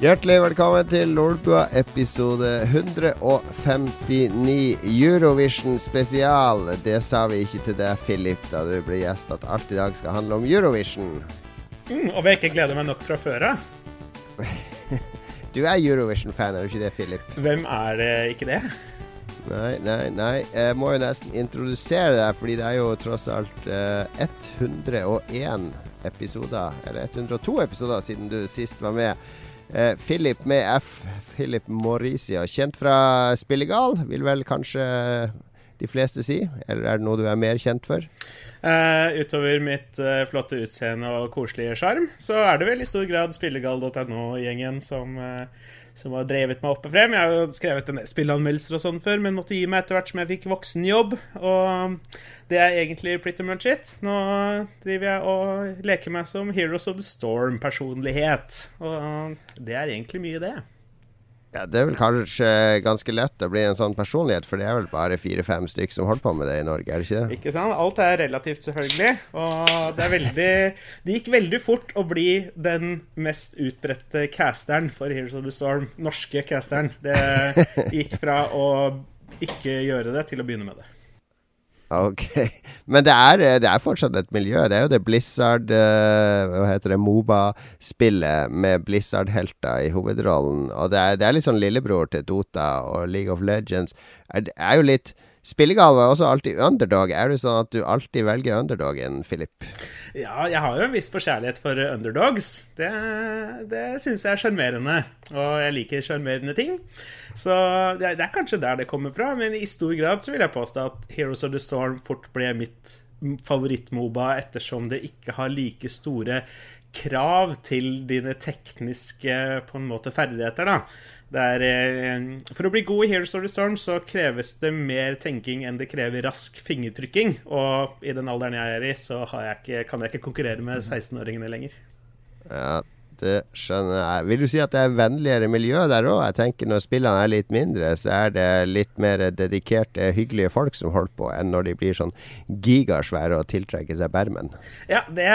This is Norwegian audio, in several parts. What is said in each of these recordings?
Hjertelig velkommen til Lolbua episode 159 Eurovision spesial. Det sa vi ikke til deg, Philip, da du ble gjest, at alt i dag skal handle om Eurovision. Mm, og jeg ikke glede meg nok fra før av. du er Eurovision-fan, er du ikke det, Philip? Hvem er det ikke det? Nei, nei, nei. Jeg må jo nesten introdusere deg, fordi det er jo tross alt uh, 101 episoder, eller 102 episoder, siden du sist var med. Eh, Philip med F. Philip Mauricio. Kjent fra Spillegal, vil vel kanskje de fleste si? Eller er det noe du er mer kjent for? Uh, utover mitt uh, flotte utseende og koselige sjarm, så er det vel i stor grad spillegal.no-gjengen som uh, som har drevet meg opp og frem. Jeg har jo skrevet en del spillanmeldelser og sånn før, men måtte gi meg etter hvert som jeg fikk voksenjobb. Og det er egentlig pretty much it. Nå driver jeg og leker meg som Heroes of the Storm-personlighet. Og det er egentlig mye, det. Ja, Det er vel kanskje ganske lett å bli en sånn personlighet, for det er vel bare fire-fem stykk som holder på med det i Norge, er det ikke det? Ikke sant? Alt er relativt, selvfølgelig. Og det er veldig Det gikk veldig fort å bli den mest utbredte casteren for Heroes of the Storm. Norske casteren. Det gikk fra å ikke gjøre det til å begynne med det. Ok. Men det er, det er, fortsatt et miljø. Det er jo det Blizzard uh, Hva heter det? Moba-spillet med Blizzard-helter i hovedrollen. Og det er, det er, litt sånn lillebror til Dota og League of Legends. Det er jo litt Spillegal var også alltid underdog. Er det sånn at du alltid velger underdogen, Philip? Ja, jeg har jo en viss forkjærlighet for underdogs. Det, det syns jeg er sjarmerende. Og jeg liker sjarmerende ting. Så det er, det er, kanskje der det kommer fra. Men i stor grad så vil jeg påstå at Heroes of the Storm fort ble mitt favorittmoba, ettersom det ikke har like store krav til dine tekniske på en måte ferdigheter. da er, eh, for å bli god i Heroes of the Storm så kreves det mer tenking enn det krever rask fingertrykking. Og i den alderen jeg er i, så jeg ikke, kan jeg ikke konkurrere med 16-åringene lenger. Ja, det skjønner jeg. Vil du si at det er vennligere miljø der òg? Jeg tenker Når spillene er litt mindre, så er det litt mer dedikerte, hyggelige folk som holder på, enn når de blir sånn gigasvære og tiltrekker seg bermen. Ja, det,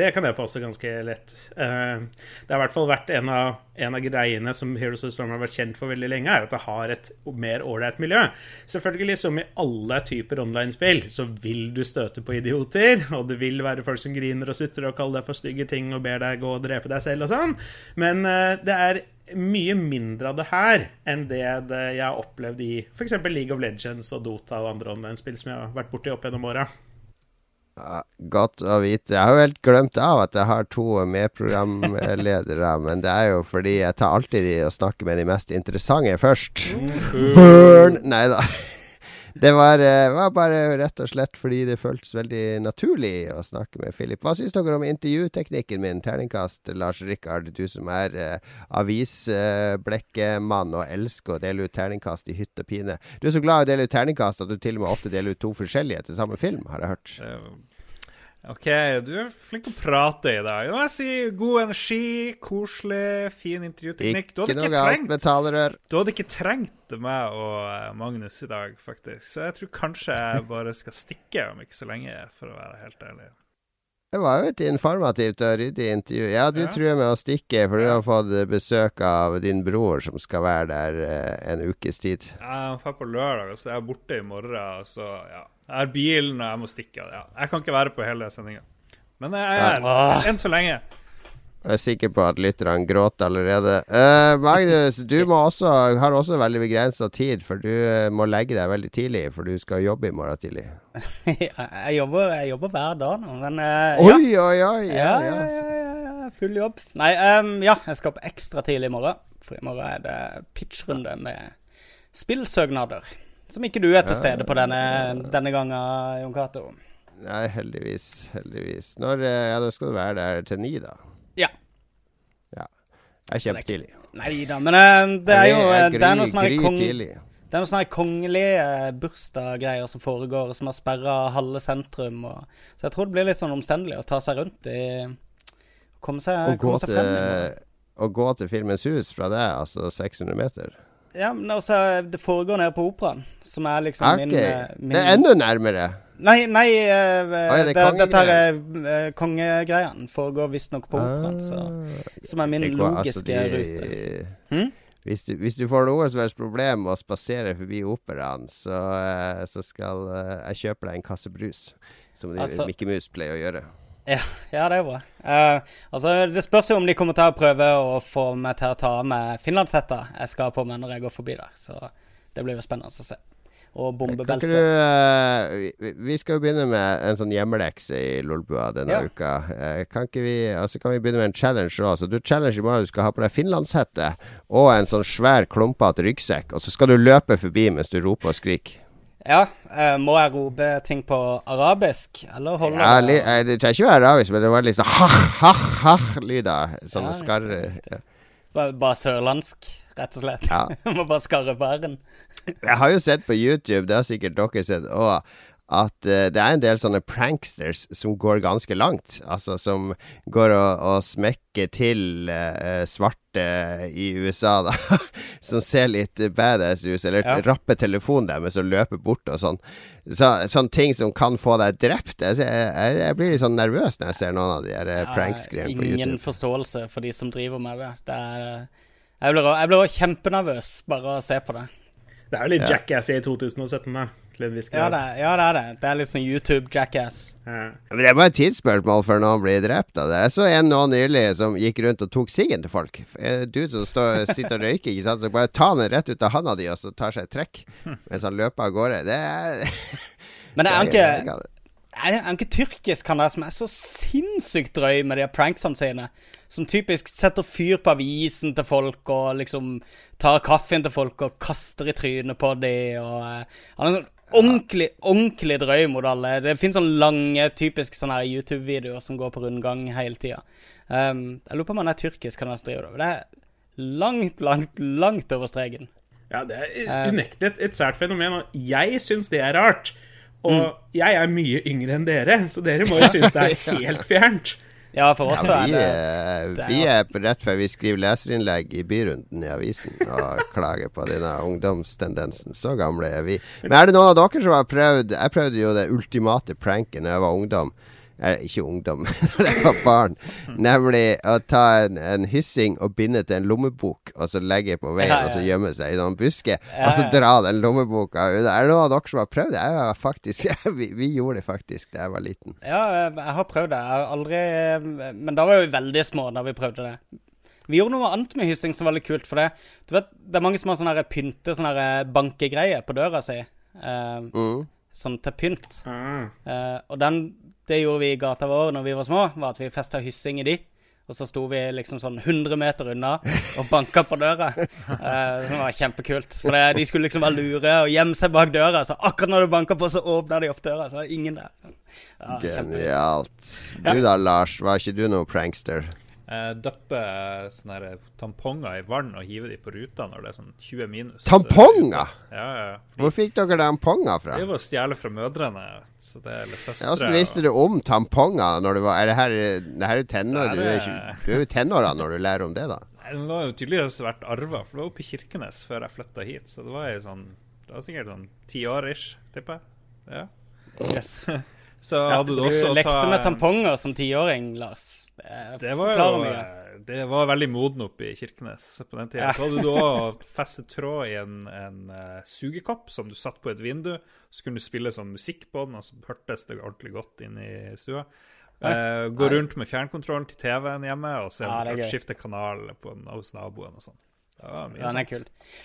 det kan jeg påstå ganske lett. Uh, det har i hvert fall vært en av, en av greiene som Heroes of the Storm har vært kjent for veldig lenge, er at det har et mer ålreit miljø. Selvfølgelig, som i alle typer online-spill, så vil du støte på idioter, og det vil være folk som griner og sutrer og kaller deg for stygge ting og ber deg gå og drepe deg selv og sånn. Men uh, det er mye mindre av det her enn det jeg har opplevd i f.eks. League of Legends og Dota og andre online-spill som jeg har vært borti opp gjennom åra. Godt å vite. Jeg har jo helt glemt av at jeg har to medprogramledere. men det er jo fordi jeg tar alltid de og snakker med de mest interessante først. Mm. Burn! Nei da. Det var, eh, var, bare rett og slett fordi det føltes veldig naturlig å snakke med Philip. Hva syns dere om intervjuteknikken min? Terningkast, Lars Rikard, du som er eh, avisblekkemann og elsker å dele ut terningkast i hytt og pine. Du er så glad i å dele ut terningkast at du til og med ofte deler ut to forskjellige til samme film, har jeg hørt. OK, du er flink til å prate i dag. Jeg si god energi, koselig, fin intervjuteknikk. Ikke, noe galt med talerør. Du hadde ikke trengt meg og eh, Magnus i dag, faktisk. Så jeg tror kanskje jeg bare skal stikke om ikke så lenge, for å være helt ærlig. Det var jo et informativt og ryddig intervju. Ja, du ja. truer med å stikke, for du har fått besøk av din bror, som skal være der eh, en ukes tid. Ja, han drar på lørdag, så jeg er borte i morgen. Så ja. Jeg har bilen, og jeg må stikke. Ja. Jeg kan ikke være på hele sendinga. Men jeg er her enn så lenge. Jeg er sikker på at lytterne gråter allerede. Uh, Magnus, du også, har også veldig begrensa tid, for du uh, må legge deg veldig tidlig, for du skal jobbe i morgen tidlig. jeg, jobber, jeg, jobber, hver dag nå, men uh, Oi, ja. oi, oi! Ja, ja, ja, full jobb. Nei, um, ja, jeg skal opp ekstra tidlig i morgen. For i morgen er det pitchrunde med spillsøknader. Som ikke du er til stede på denne, denne gangen, Jon Cato. Nei, heldigvis. Heldigvis. Når, ja, da skal du være der til ni, da. Ja. ja. Det er kjempetidlig. Nei da, men uh, det er jo uh, Det er noe sånn. Det er noen sånne kongelige uh, bursdaggreier som foregår, som har sperra halve sentrum. Og, så jeg tror det blir litt sånn omstendelig å ta seg rundt i Komme seg, komme seg frem. Å gå til Filmens hus fra det, altså 600 meter? Ja, men altså, det foregår nede på Operaen, som er liksom min, eh, min Det er enda nærmere. Nei, nei eh, ja, det det, dette er uh, kongegreien. Foregår visstnok på Operaen, Ah. som er min logiske altså, logiske de- rute. Hm? Hvis du, hvis du får noe som helst problem med å spasere forbi operaen, så, uh, så skal eh, jeg kjøpe deg en kasse brus. Som Altså- Mickey Mouse pleier å gjøre. Ja, det er bra. Uh, altså, Det spørs jo om de kommer til å prøve å få meg til å ta med finlandshetta jeg skal på meg når jeg går forbi der. Så det blir jo spennende å se. Og bombebelte. du eh, vi, skal jo begynne med en sånn hjemmelekse i Lolbua denne Ja. uka. Uh, kan vi Altså kan vi begynne med en challenge òg? Så du challenge i morgen du skal ha på deg finlandshette og en sånn svær, klumpete ryggsekk, og så skal du løpe forbi mens du roper og skriker. Ja, eh, må jeg rope ting på arabisk, eller holder Ja, det li, det trenger ikke være arabisk, men det var litt sånn ha-ha-ha-lyder. Sånne Ja, skarre ja. Bare, bare sørlandsk, rett og slett? Ja. må bare skarre på r-en. Jeg har jo sett på YouTube, det har sikkert dere sett òg, at uh, det er en del sånne pranksters som går ganske langt. Altså som går og, og smekker til uh, svarte i USA, da. som ser litt badass ut. Eller Ja. rapper telefonen deres og løper bort og sånn. Så, sånne ting som kan få deg drept. Jeg, jeg, jeg blir litt sånn nervøs når jeg ser noen av de eh, på YouTube. på Ingen forståelse for de som driver med det. det er, jeg blir, blir kjempenervøs bare å se på det. Det er jo litt Ja. jackass i 2017, da. Til en viss Ja, det, det, ja, det er det. Det er litt sånn YouTube-jackass. Ja. Men Det er bare et tidsspørsmål før noen blir drept Da. det. Jeg så en nå nylig som gikk rundt og tok siggen til folk. En dude som står, sitter og røyker, ikke sant. Så bare ta den rett ut av handa di, og så tar seg et trekk mens han løper av gårde. Det er Men det er ikke, er- er det er ikke tyrkisk han der som er så sinnssykt drøy med de pranksene sine. Som typisk setter fyr på avisen til folk og liksom tar kaffen til folk og kaster i trynet på dem. Og, uh, han er sånn ordentlig, ordentlig drøy mot alle. Det finnes sånne lange, typisk sånne YouTube-videoer som går på rundgang hele tida. Um, jeg lurer på om han er tyrkisk, han der som driver det. Det er langt, langt, langt over streken. Ja, det er Eh. unektelig et, et sært fenomen, og jeg syns det er rart. Og Mm. jeg er mye yngre enn dere, så dere må jo synes det er helt fjernt. Ja, for oss Ja, vi, er, det det vi er rett før vi skriver leserinnlegg i Byrunden i avisen og klager på denne ungdomstendensen. Så gamle er vi. Men er det noen av dere som har prøvd Jeg prøvde jo det ultimate pranken da jeg var ungdom. Eh, ikke ungdom, da jeg var barn. Nemlig å ta en, en hyssing og binde til en lommebok, og så legge på veien, Ja, ja. og så gjemme seg i noen busker. Ja, Og så dra den lommeboka ut. Er det noen av dere som har prøvd det? Jeg var faktisk, vi, vi gjorde det faktisk da jeg var liten. Ja, jeg har prøvd det. Jeg har aldri Men da var vi veldig små da vi prøvde det. Vi gjorde noe annet med hyssing som var veldig kult. For det Du vet, det er mange som har sånne pynte, sånne her bankegreier på døra si. Uh, Mm. sånn til pynt. Mm. Uh, og den, det gjorde vi i gata vår når vi var små, var at vi festa hyssing i de. Og så sto vi liksom sånn 100 meter unna og banka på døra. Eh, det var kjempekult. For det, de skulle liksom være lure og gjemme seg bak døra. Så akkurat når du banka på, så åpna de opp døra. Så var det ingen der. Ja, Genialt. Du da, Lars, var ikke du noen prankster? Eh, Døppe sånne tamponger i vann og hive de på ruta når det er sånn 20 minus. Tamponger? Ja, ja. Hvor fikk dere tamponger fra? Det var å stjele fra mødrene. Så det er litt søstre. Ja, Hvordan visste du om tamponger når du var Er det her, det her er jo tenår? Det Du er ikke- du jo tenåra når du lærer om det, da. Nei, Den var jo tydeligvis vært arva, for det var oppe i Kirkenes før jeg flytta hit. Så det var i sånn Det var sikkert sånn ti år ish, tipper jeg. Ja. Yes. Så Ja, hadde du så også lekte ta med tamponger som tiåring, Lars. Det, Det var jo Det var veldig moden oppe i Kirkenes på den tida. Ja. Så hadde du òg festet tråd i en, en uh, sugekopp som du satt på et vindu. Så kunne du spille sånn musikk på den, og så hørtes det ordentlig godt inn i stua. Uh, gå rundt med fjernkontrollen til TV-en hjemme og se om er du skifte kanal på, hos naboen og sånn. Var Den er kul.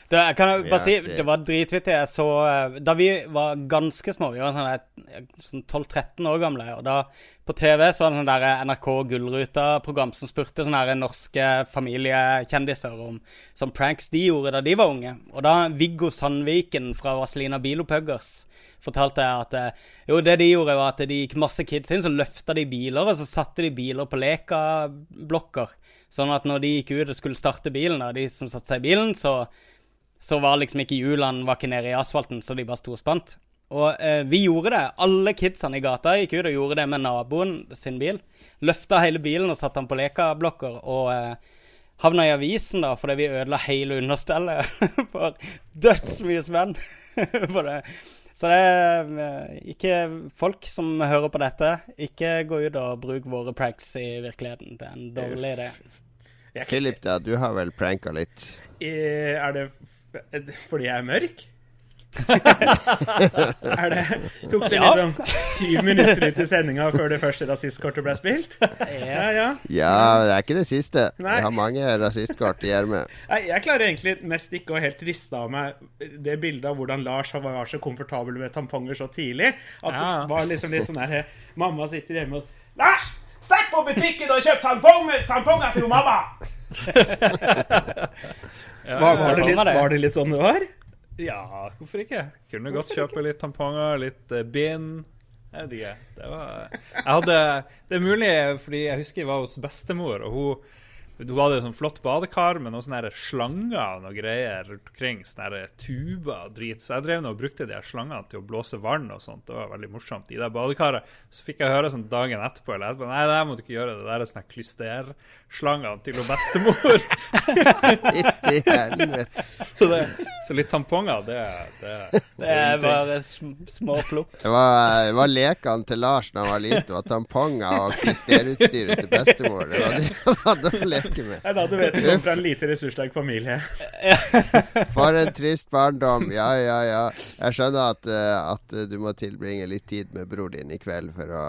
Det, jeg kan bare si, det var dritvittig. Jeg så eh, Da vi var ganske små, vi var sånn, sånn 12-13 år gamle, og da på TV så var det sånn der NRK Gullruta-program som spurte sånne norske familiekjendiser om sånne pranks de gjorde da de var unge. Og da Viggo Sandviken fra Vazelina Bilopuggers fortalte jeg at eh, jo, det de gjorde, var at de gikk masse kids inn, så løfta de biler, og så satte de biler på lekablokker. Sånn at når de gikk ut og skulle starte bilen, da, de som satte seg i bilen, så, så var liksom ikke hjulene var ikke nede i asfalten, så de bare sto og spant. Og eh, vi gjorde det. Alle kidsene i gata gikk ut og gjorde det med naboen sin bil. Løfta hele bilen og satte den på lekablokker. Og, eh, havna i avisen da, fordi vi ødela hele understellet for dødsmye spenn. for det. Så det er eh, ikke folk som hører på dette, ikke gå ut og bruk våre pranks i virkeligheten. Det er en dårlig idé. Philip, da, du har vel pranka litt? Eh, Er det fordi jeg er mørk? er det Tok det liksom syv minutter ut i sendinga før det første rasistkortet ble spilt? Ja, ja. Ja, det er ikke det siste. Nei. Jeg har mange rasistkort i ermet. Jeg klarer egentlig mest ikke å helt riste av meg det bildet av hvordan Lars var så komfortabel med tamponger så tidlig. At Ja. det var liksom litt sånn der Mamma sitter hjemme og Lars! Stikk på butikken og kjøp tamponger, tamponger til mamma! Ja, Var, var, det litt, var det litt sånn det var? Ja, hvorfor ikke? Kunne godt kjøpe litt tamponger, litt uh, bind. Jeg vet ikke. Det var Jeg hadde Det er mulig fordi jeg husker jeg var hos bestemor, og hun hun hadde sånn flott badekar med noen slanger og noe greier rundt omkring. Sånne tuber og drit. Så jeg drev og brukte de her slangene til å blåse vann og sånt. Det var veldig morsomt. I det badekaret så fikk jeg høre sånn dagen etterpå eller etterpå Nei, det må du ikke gjøre. Det der er sånn her klysterslangene til bestemor. Fytti helvete. så, det, så litt tamponger, det, det, Det er bare sm små plukk. Det var, det var lekene til Lars da han var liten. Det var tamponger og klisterutstyret til bestemor. Det var det han hadde å leke med. Nei, da du vet du kommer fra en lite ressurssterk familie. For en trist barndom. Ja, ja, ja. Jeg skjønner at, eh, at du må tilbringe litt tid med bror din i kveld for å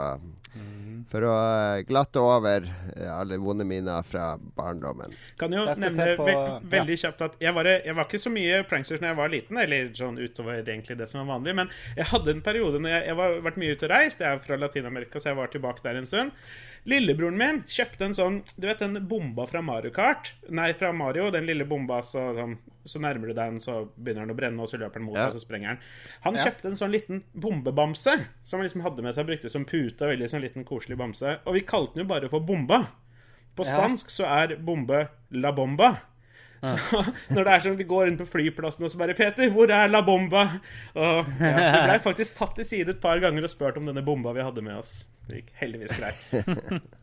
For å eh, glatte over eh, alle vonde minner fra barndommen. Kan jo nevne på- ve ja. veldig kjapt at jeg var, jeg var ikke så mye pranksters når jeg var liten, eller sånn utover egentlig det som var vanlig, men jeg hadde en periode når jeg, jeg var vært mye ute og reist. Jeg er fra Latin-Amerika, så jeg var tilbake der en stund. Lillebroren min kjøpte en sånn Du vet den bomba fra Mario Kart? Nei, fra Mario. Den lille bomba, så, sånn, så nærmer du deg den, så begynner den å brenne, og så løper den mot Ja. deg, så sprenger den. Han kjøpte en sånn liten bombebamse som han liksom hadde med seg og brukte som pute. Veldig sånn liten, koselig bamse. Og vi kalte den jo bare for Bomba. På Ja. spansk så er bombe la bomba. Så når det er sånn vi går inn på flyplassen og så bare 'Peter, hvor er la bomba?' Og ja, Vi blei faktisk tatt til side et par ganger og spurt om denne bomba vi hadde med oss. Det gikk heldigvis greit.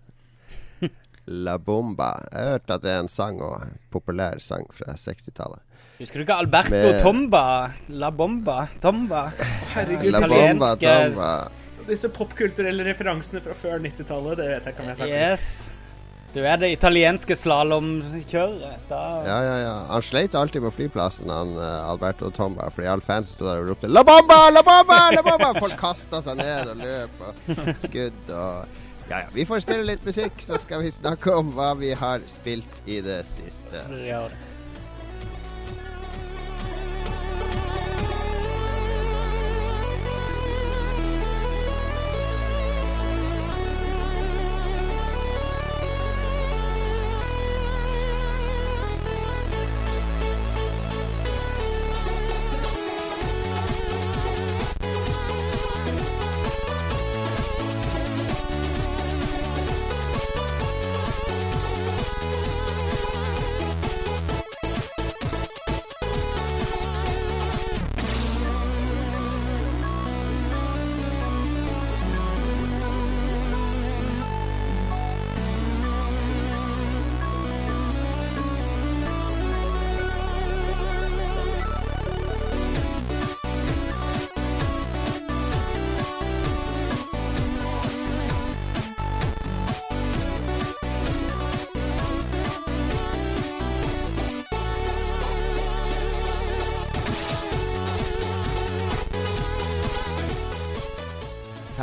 La Bomba. Jeg har hørt at det er en sang og en populær sang fra 60-tallet. Husker du ikke Alberto Med- Tomba? La Bomba? Tomba? Herregud, La Bomba, italienske- Tomba. disse popkulturelle referansene fra før 90-tallet, det vet jeg ikke om jeg snakker om. Yes. Du er det italienske slalåmkjøret. Da Ja, ja, ja. Han sleit alltid på flyplassen, han eh, Alberto Tomba, fordi alle fans sto der og ropte 'La bomba! La bomba! La bomba!' Folk kasta seg ned og løp og skudd og Ja, ja. Vi får spille litt musikk, så skal vi snakke om hva vi har spilt i det siste. gjør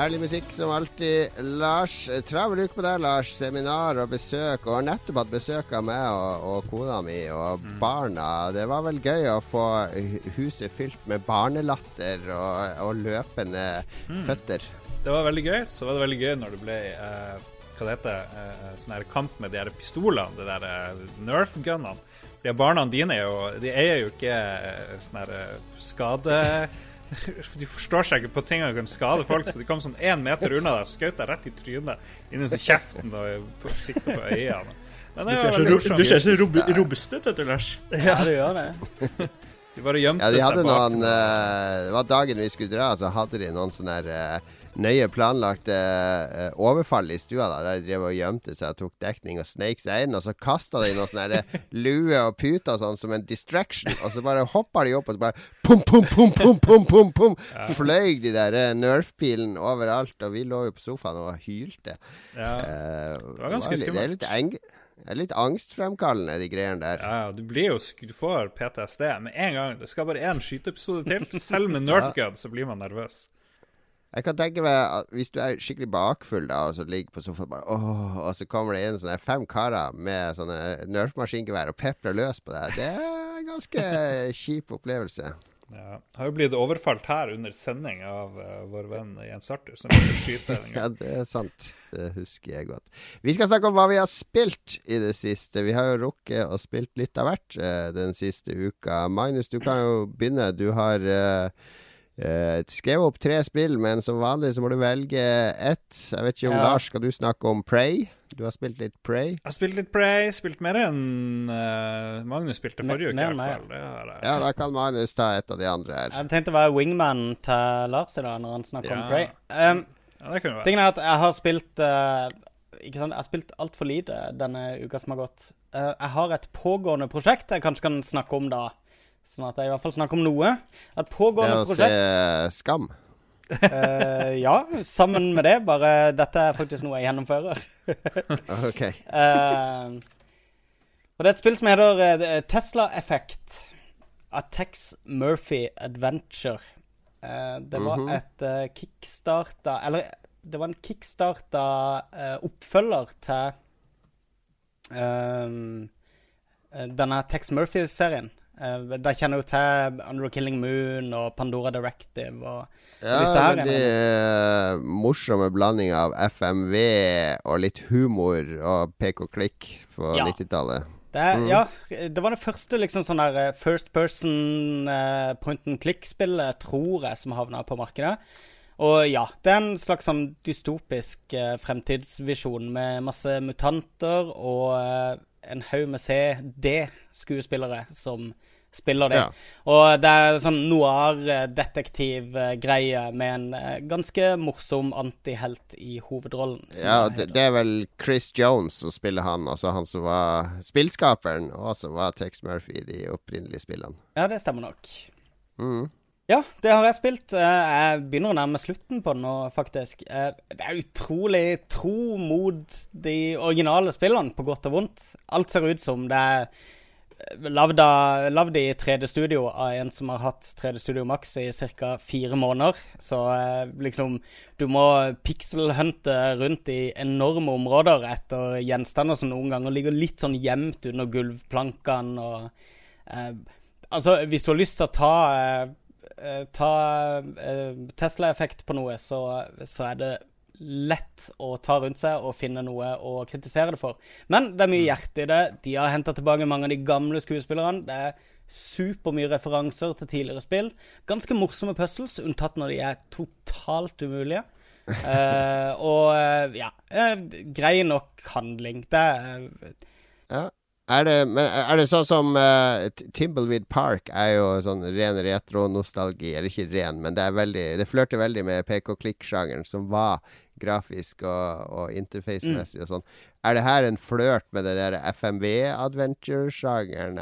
Herlig musikk som alltid. Lars, eh, travel uke på deg, Lars. Seminar og besøk. Og har nettopp hatt besøk av meg og, og kona mi og barna. Det var vel gøy å få huset fylt med barnelatter og, og løpende føtter. Det var veldig gøy. Så var det veldig gøy når det ble eh, hva det heter, eh, sånn her kamp med de her pistolene, de der eh, Nerf-gunnene. De barna dine er jo, de eier jo ikke eh, sånn her eh, skade... De forstår seg ikke på ting som kan skade folk, så de kom sånn én meter unna deg og skjøt deg rett i trynet, inni kjeften og på- sikta på øynene. Men Du ser så, ro du ser så rob robust ut, vet du, Lars. Ja, du gjør det. De bare gjemte Ja, de hadde seg bak noen uh, Det var dagen vi skulle dra, så hadde de noen sånne her, eh, nøye planlagte uh, overfall i stua, da, der de drev og gjemte seg og tok dekning og sneik seg inn. Og så kasta de noe sånn lue og pute og sånn som en distraction. Og så bare hoppa de opp og så bare pum, pum, pum, pum, pum, pum, pum. Fløy de der uh, Nerf-pilene overalt. Og vi lå jo på sofaen og hylte. Ja. Uh, det var ganske skummelt. Det er litt eng det er litt angstfremkallende, de greiene der. Ja, du blir jo Du får PTSD med en gang. Det skal bare én skyteepisode til. Selv med Nerf Gun så blir man nervøs. Jeg kan tenke meg at hvis du er skikkelig bakfull da, og så ligger på sofaen bare åh, Og så kommer det inn sånne fem karer med sånne Nerf-maskingevær og peprer løs på deg. Det er en ganske kjip opplevelse. Ja. Har jo blitt overfalt her under sending av uh, vår venn Jens Arthur, som ville skyte en ja, det er sant. Det husker jeg godt. Vi skal snakke om hva vi har spilt i det siste. Vi har jo rukket å spilt litt av hvert uh, den siste uka. Magnus, du kan jo begynne. Du har uh, Uh, skrev opp tre spill, men som vanlig så må du velge ett. Jeg vet ikke om ja. Lars, skal du snakke om Pray? Du har spilt litt Pray? Jeg har spilt litt Pray. Spilt mer enn uh, Magnus spilte forrige uke. i hvert fall. Ja, da kan Magnus ta et av de andre her. Jeg tenkte å være wingman til Lars i dag når han snakker ja. om Pray. Um, ja, det kunne være. Tingen er at jeg har spilt uh, ikke sant? Jeg har spilt altfor lite denne uka som har gått. jeg har et pågående prosjekt jeg kanskje kan snakke om da Sånn at jeg i hvert fall snakker om noe. Et pågående prosjekt. Det å se Skam? uh, ja, sammen med det. Bare dette er faktisk noe jeg gjennomfører. ok. Uh, og det er et spill som heter uh, Tesla Effect. av Tex Murphy Adventure. det var mm -hmm. et kickstarta Eller det var en kickstarta oppfølger til denne Tex Murphy-serien. Uh, de kjenner jo til Under Killing Moon og Pandora Directive og, ja, disse her. Veldig uh, morsomme blanding av FMV og litt humor og pek og klikk på ja. 90-tallet. Det, mm. Ja, det var det første liksom sånn der eh, first person uh, point and click-spillet, tror jeg, som havna på markedet. Og ja, det er en slags sånn dystopisk uh, fremtidsvisjon med masse mutanter og uh, en haug med CD-skuespillere som spiller det. Ja. Og det er sånn noir-detektiv-greie med en eh, ganske morsom antihelt i hovedrollen. Ja, det, det, er vel Chris Jones som spiller han, altså han som var spillskaperen, og som var Tex Murphy i de opprinnelige spillene. Ja, det stemmer nok. Mm. Ja, det har jeg spilt. Eh, jeg begynner å nærme slutten på det nå, faktisk. Eh, det er utrolig tro mot de originale spillene, på godt og vondt. Alt ser ut som det er lagd i 3D-studio av en som har hatt 3D-studio Max i ca. fire måneder. Så eh, liksom Du må pixelhunte rundt i enorme områder etter gjenstander som noen ganger ligger litt sånn gjemt under gulvplankene og eh, Altså, hvis du har lyst til å ta eh, eh Ta eh, Tesla-effekt på noe, så, så er det lett å ta rundt seg og finne noe å kritisere det for. Men det er mye mm. hjerte i det. De har henta tilbake mange av de gamle skuespillerne. Det er supermye referanser til tidligere spill. Ganske morsomme puzzles, unntatt når de er totalt umulige. uh, og uh, ja uh, Grei nok handling. Det er ja. Er det, men er det sånn som uh, Timbleweed Park er jo sånn ren retro-nostalgi. Eller ikke ren, men det er veldig Det flørter veldig med pek-og-klikk-sjangeren, som var grafisk og, og interface-messig mm. og sånn. Er det her en flørt med den der FMV-adventure-sjangeren?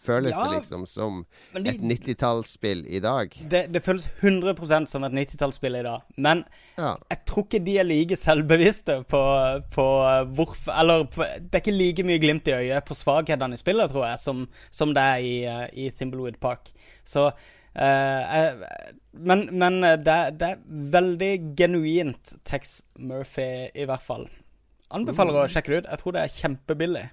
Føles ja, det liksom som de, et 90-tallsspill i dag? Det, det, føles 100 som et 90-tallsspill i dag. Men ja. jeg tror ikke de er like selvbevisste på, på hvorfor Eller på, det er ikke like mye glimt i øyet på svakhetene i spillet, tror jeg, som, som det er i, uh, i Thimblewood Park. Så men, men det, det, er veldig genuint Tex Murphy, i hvert fall. Anbefaler mm. å sjekke det ut. Jeg tror det er kjempebillig.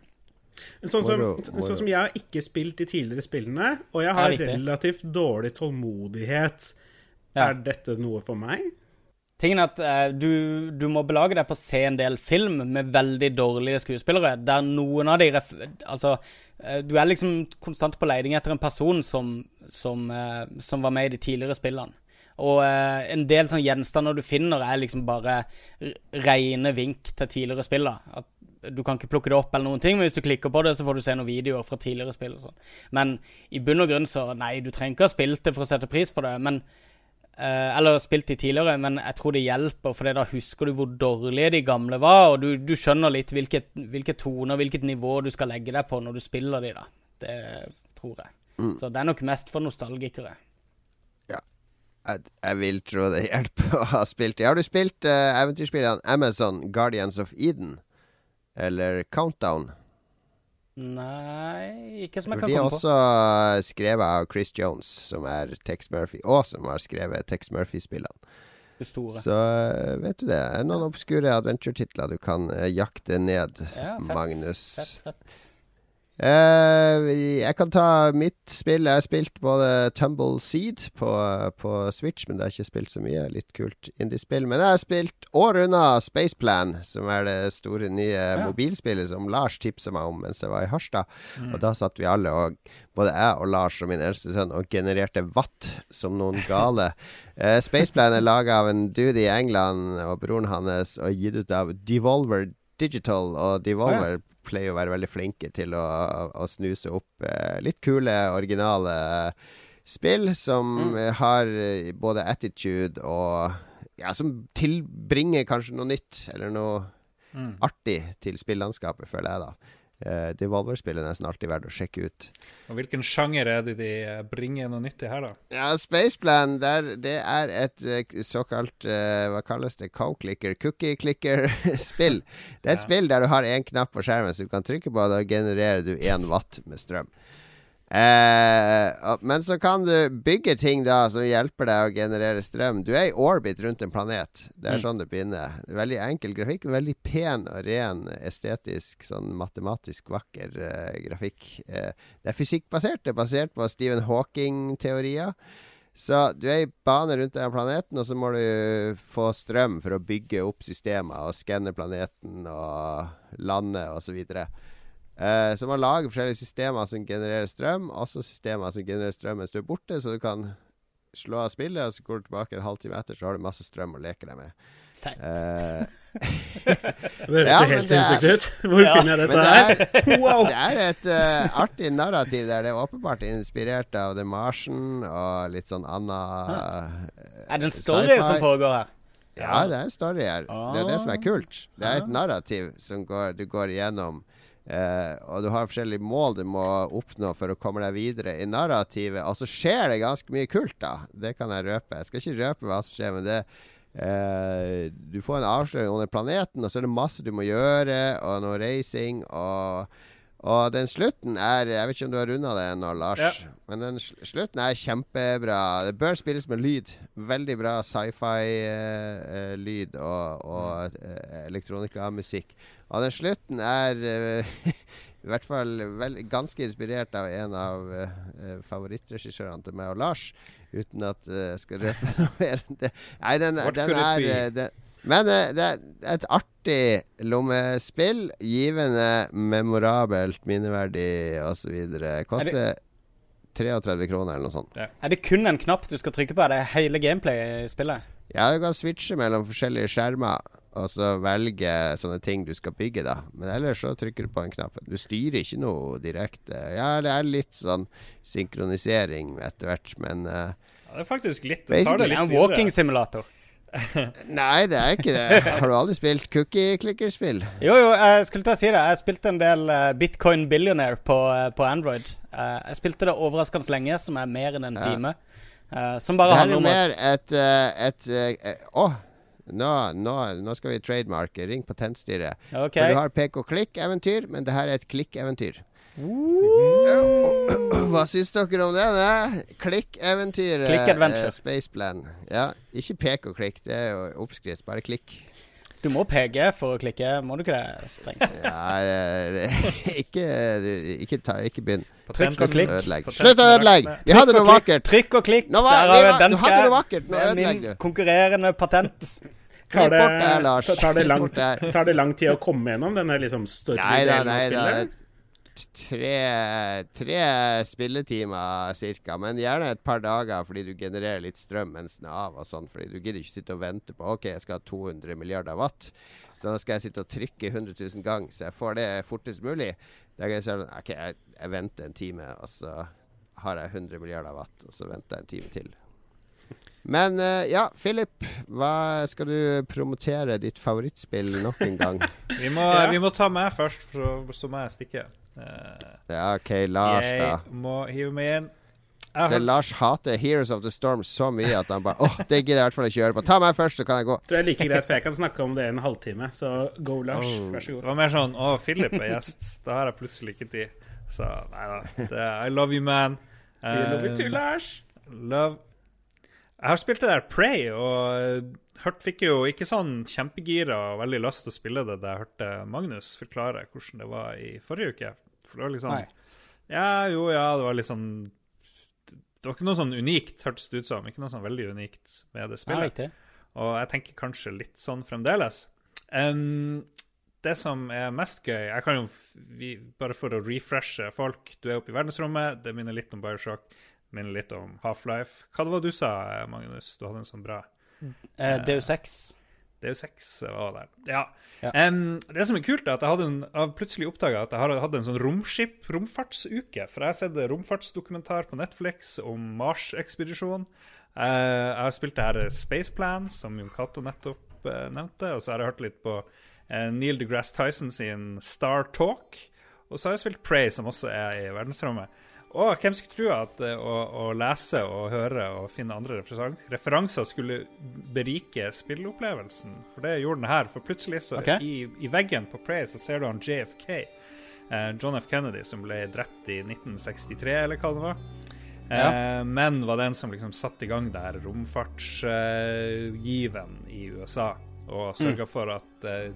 Sånn som, sånn som, jeg har ikke spilt de tidligere spillene, og jeg har relativt dårlig tålmodighet. Ja. Er dette noe for meg? Tingen er at uh, du, du, må belage deg på å se en del film med veldig dårlige skuespillere, der noen av de Altså, uh, du er liksom konstant på leiding etter en person som, som, uh, som var med i de tidligere spillene. Og en del sånne gjenstander du finner, er liksom bare rene vink til tidligere spill. At du kan ikke plukke det opp, eller noen ting, men hvis du klikker på det, så får du se noen videoer fra tidligere spill. og sånn. Men i bunn og grunn så Nei, du trenger ikke ha spilt det for å sette pris på det. men Eh, eller spilt de tidligere, men jeg tror det hjelper, for da husker du hvor dårlige de gamle var, og du, du skjønner litt hvilket, hvilke toner, hvilket nivå du skal legge deg på når du spiller de, da. Det tror jeg. Mm. Så det er nok mest for nostalgikere. Jeg, jeg vil tro det hjelper å ha spilt de. Har du spilt uh, eventyrspillene Amazon Guardians of Eden? Eller Countdown? Nei, ikke som jeg For kan de er komme på. også uh, skrevet av Chris Jones, som er Tex Murphy, og som har skrevet Tex Murphy-spillene. Så uh, vet du det. Er noen obskure adventure-titler du kan uh, jakte ned, Ja, fett. Magnus. Fett, fett. Eh, jeg kan ta mitt spill. Jeg har spilt både Tumble Seed på, på Switch, men det har ikke spilt så mye. Litt kult indiespill. Men jeg har spilt år unna Spaceplan, som er det store nye mobilspillet som Lars tipsa meg om mens jeg var i Harstad. Og da satt vi alle, og både jeg og Lars og min eldste sønn, og genererte watt som noen gale. uh, Spaceplan er laga av en dude i England og broren hans, og gitt ut av Devolver Digital. Og Devolver pleier å være veldig flinke til å, å snuse opp eh, litt kule, originale spill som mm. har eh, både attitude og Ja, som tilbringer kanskje noe nytt, eller noe Mm. artig til spillandskapet, føler jeg, da. Uh, Devolver-spill er nesten alltid verdt å sjekke ut. Og hvilken sjanger er det de eh, bringer noe nytt i her, da? Ja, Spaceplan, der, det er et eh, såkalt eh, Hva kalles det? Co-clicker? Cookie-clicker-spill. Det er et Ja. spill der du har én knapp på skjermen som du kan trykke på, og da genererer du én watt med strøm. Eh, men så kan du bygge ting da som hjelper deg å generere strøm. Du er i orbit rundt en planet. Det er Mm. sånn det begynner. Veldig enkel grafikk, veldig pen og ren, estetisk, sånn matematisk vakker eh, grafikk. Eh, det er fysikkbasert. Det er basert på Stephen Hawking-teorier. Så du er i bane rundt denne planeten, og så må du få strøm for å bygge opp systemer og skanne planeten og lande osv. Uh, så man lager forskjellige systemer som genererer strøm, også systemer som genererer strøm mens du er borte, så du kan slå av spillet, og så går du tilbake en halvtime etter, så har du masse strøm å leke deg med. Fett. Uh, Det høres Ja, jo men helt sinnssykt ut. Hvor Ja, finner jeg dette det her? er, Wow! det er et uh, artig narrativ der det er åpenbart inspirert av The Martian og litt sånn anna Er det en story som foregår her? Ja, det er en story her. Det er det som er Ah. kult. Det er et narrativ som går, du går igjennom. Eh, og du har forskjellige mål du må oppnå for å komme deg videre i narrativet. Og så skjer det ganske mye kult, da. Det kan jeg røpe. Jeg skal ikke røpe hva som skjer, men det eh, Du får en avsløring under planeten, og så er det masse du må gjøre, og noe racing. og og den slutten er Jeg vet ikke om du har runda det ennå, Lars. Ja. Men den sl slutten er kjempebra. Det bør spilles med lyd. Veldig bra sci-fi-lyd og, og uh, elektronikamusikk. Og den slutten er eh, i hvert fall vel, ganske inspirert av en av uh, favorittregissørene til meg og Lars. Uten at jeg jeg skal røpe noe mer enn det. Nei, den, den er eh, den, Men det er et artig lommespill. Givende, memorabelt, minneverdig osv. Koster 33 kroner eller noe sånt. Er det kun en knapp du skal trykke på? Er det hele gameplay i spillet? Ja, du kan switche mellom forskjellige skjermer, og så velge sånne ting du skal bygge, da. Men ellers så trykker du på en knapp. Du styrer ikke noe direkte. Ja, det er litt sånn synkronisering etter hvert, men uh, Ja, det er faktisk litt Det tar det litt en walking simulator. Nei, det er ikke det. Har du aldri spilt cookie-clicker-spill? Jo, jo, jeg skulle til å si det. Jeg spilte en del eh, Bitcoin Billionaire på, eh, på Android. Eh, jeg spilte det overraskende lenge, som er mer enn en Ja. time. Eh, som Det bare her handler er om er mer et eh, et eh, Å! nå, nå, nå skal vi trademarke. Ring Patentstyret. Okay. For du har pek-og-klikk-eventyr, men det her er et klikk-eventyr. Hva syns dere om det? det? Klikk-eventyr. Klikk, adventure. Spaceplan. Ja, ikke pek og klikk, det er jo oppskrift. Bare klikk. Du må PG for å klikke, må du ikke det? Strengt. Ja, eh, ikke, ikke, ta, ikke begynn. Trykk og klikk. Ødelegg. Slutt å ødelegge! Vi hadde noe vakkert. Trykk og klikk. Nå var- Der vi har vi- den du skal nå Det min konkurrerende patent. Tar det, det, tar, det lang, tar det lang tid å komme gjennom denne liksom Nei da, story-delen av nei spillet? Tre, tre spilletimer cirka, men gjerne et par dager fordi du genererer litt strøm mens den er av og sånn. Fordi du gidder ikke sitte og vente på OK, jeg skal ha 200 milliarder watt. Så da skal jeg sitte og trykke 100 000 ganger, så jeg får det fortest mulig. Da kan jeg si OK, jeg, jeg venter en time, og så har jeg 100 milliarder watt, og så venter jeg en time til. Men uh, ja, Philip, hva skal du promotere ditt favorittspill nok en gang? Vi må, Ja. vi må ta meg først, for så, så må jeg stikke. Eh, er OK, Lars, da. jeg må hive meg inn. Jeg Se, Lars hater Heroes of the Storm så mye at han bare Åh, det gidder jeg i hvert fall ikke gjøre på. Ta meg først, så kan jeg gå. Tror jeg er like greit, for jeg kan snakke om det i en halvtime. Så go, Lars. Oh. Vær så Det god. var mer sånn Å, Philip er gjest. Da har jeg plutselig ikke tid. Så nei da. Det er I love you, man. Uh, love you too, Eh, Lars. love Jeg har spilt det der Prey, og hørt, fikk jo ikke sånn kjempegira og veldig lyst til å spille det da jeg hørte Magnus forklare hvordan det var i forrige uke. For det var liksom Nei. Ja, jo, ja, det var litt sånn Det var ikke noe sånn unikt, hørtes det ut som. Ikke noe sånn veldig unikt med det spillet. Nei, Og jeg tenker kanskje litt sånn fremdeles. Um, det som er mest gøy jeg kan jo, vi, Bare for å refreshe folk Du er oppe i verdensrommet. Det minner litt om Bioshock. Minner litt om Half-Life. Hva det var du sa, Magnus? Du hadde en sånn bra Eh, Deus Ex. Det er jo seks var der. Ja. Ja. Um, det som er kult, er at jeg en, jeg plutselig oppdaga at jeg har hatt en sånn romskip, romfartsuke. For jeg har sett romfartsdokumentar på Netflix om Mars-ekspedisjonen. Uh, jeg har spilt det her Space Plan, som Jon Cato nettopp uh, nevnte. Og så har jeg hørt litt på eh, Neil deGrasse Tyson sin Star Talk. Og så har jeg spilt Prey, som også er i verdensrommet. Og hvem skulle tro at eh, å, å lese og høre og finne andre referanser skulle berike spilleopplevelsen? For det gjorde den her. For plutselig, så okay. i, i veggen på Prey, så ser du han JFK. eh, John F. Kennedy, som ble drept i 1963, eller hva det var. Eh, men var den som liksom satte i gang det her eh, i USA, og sørga for at eh,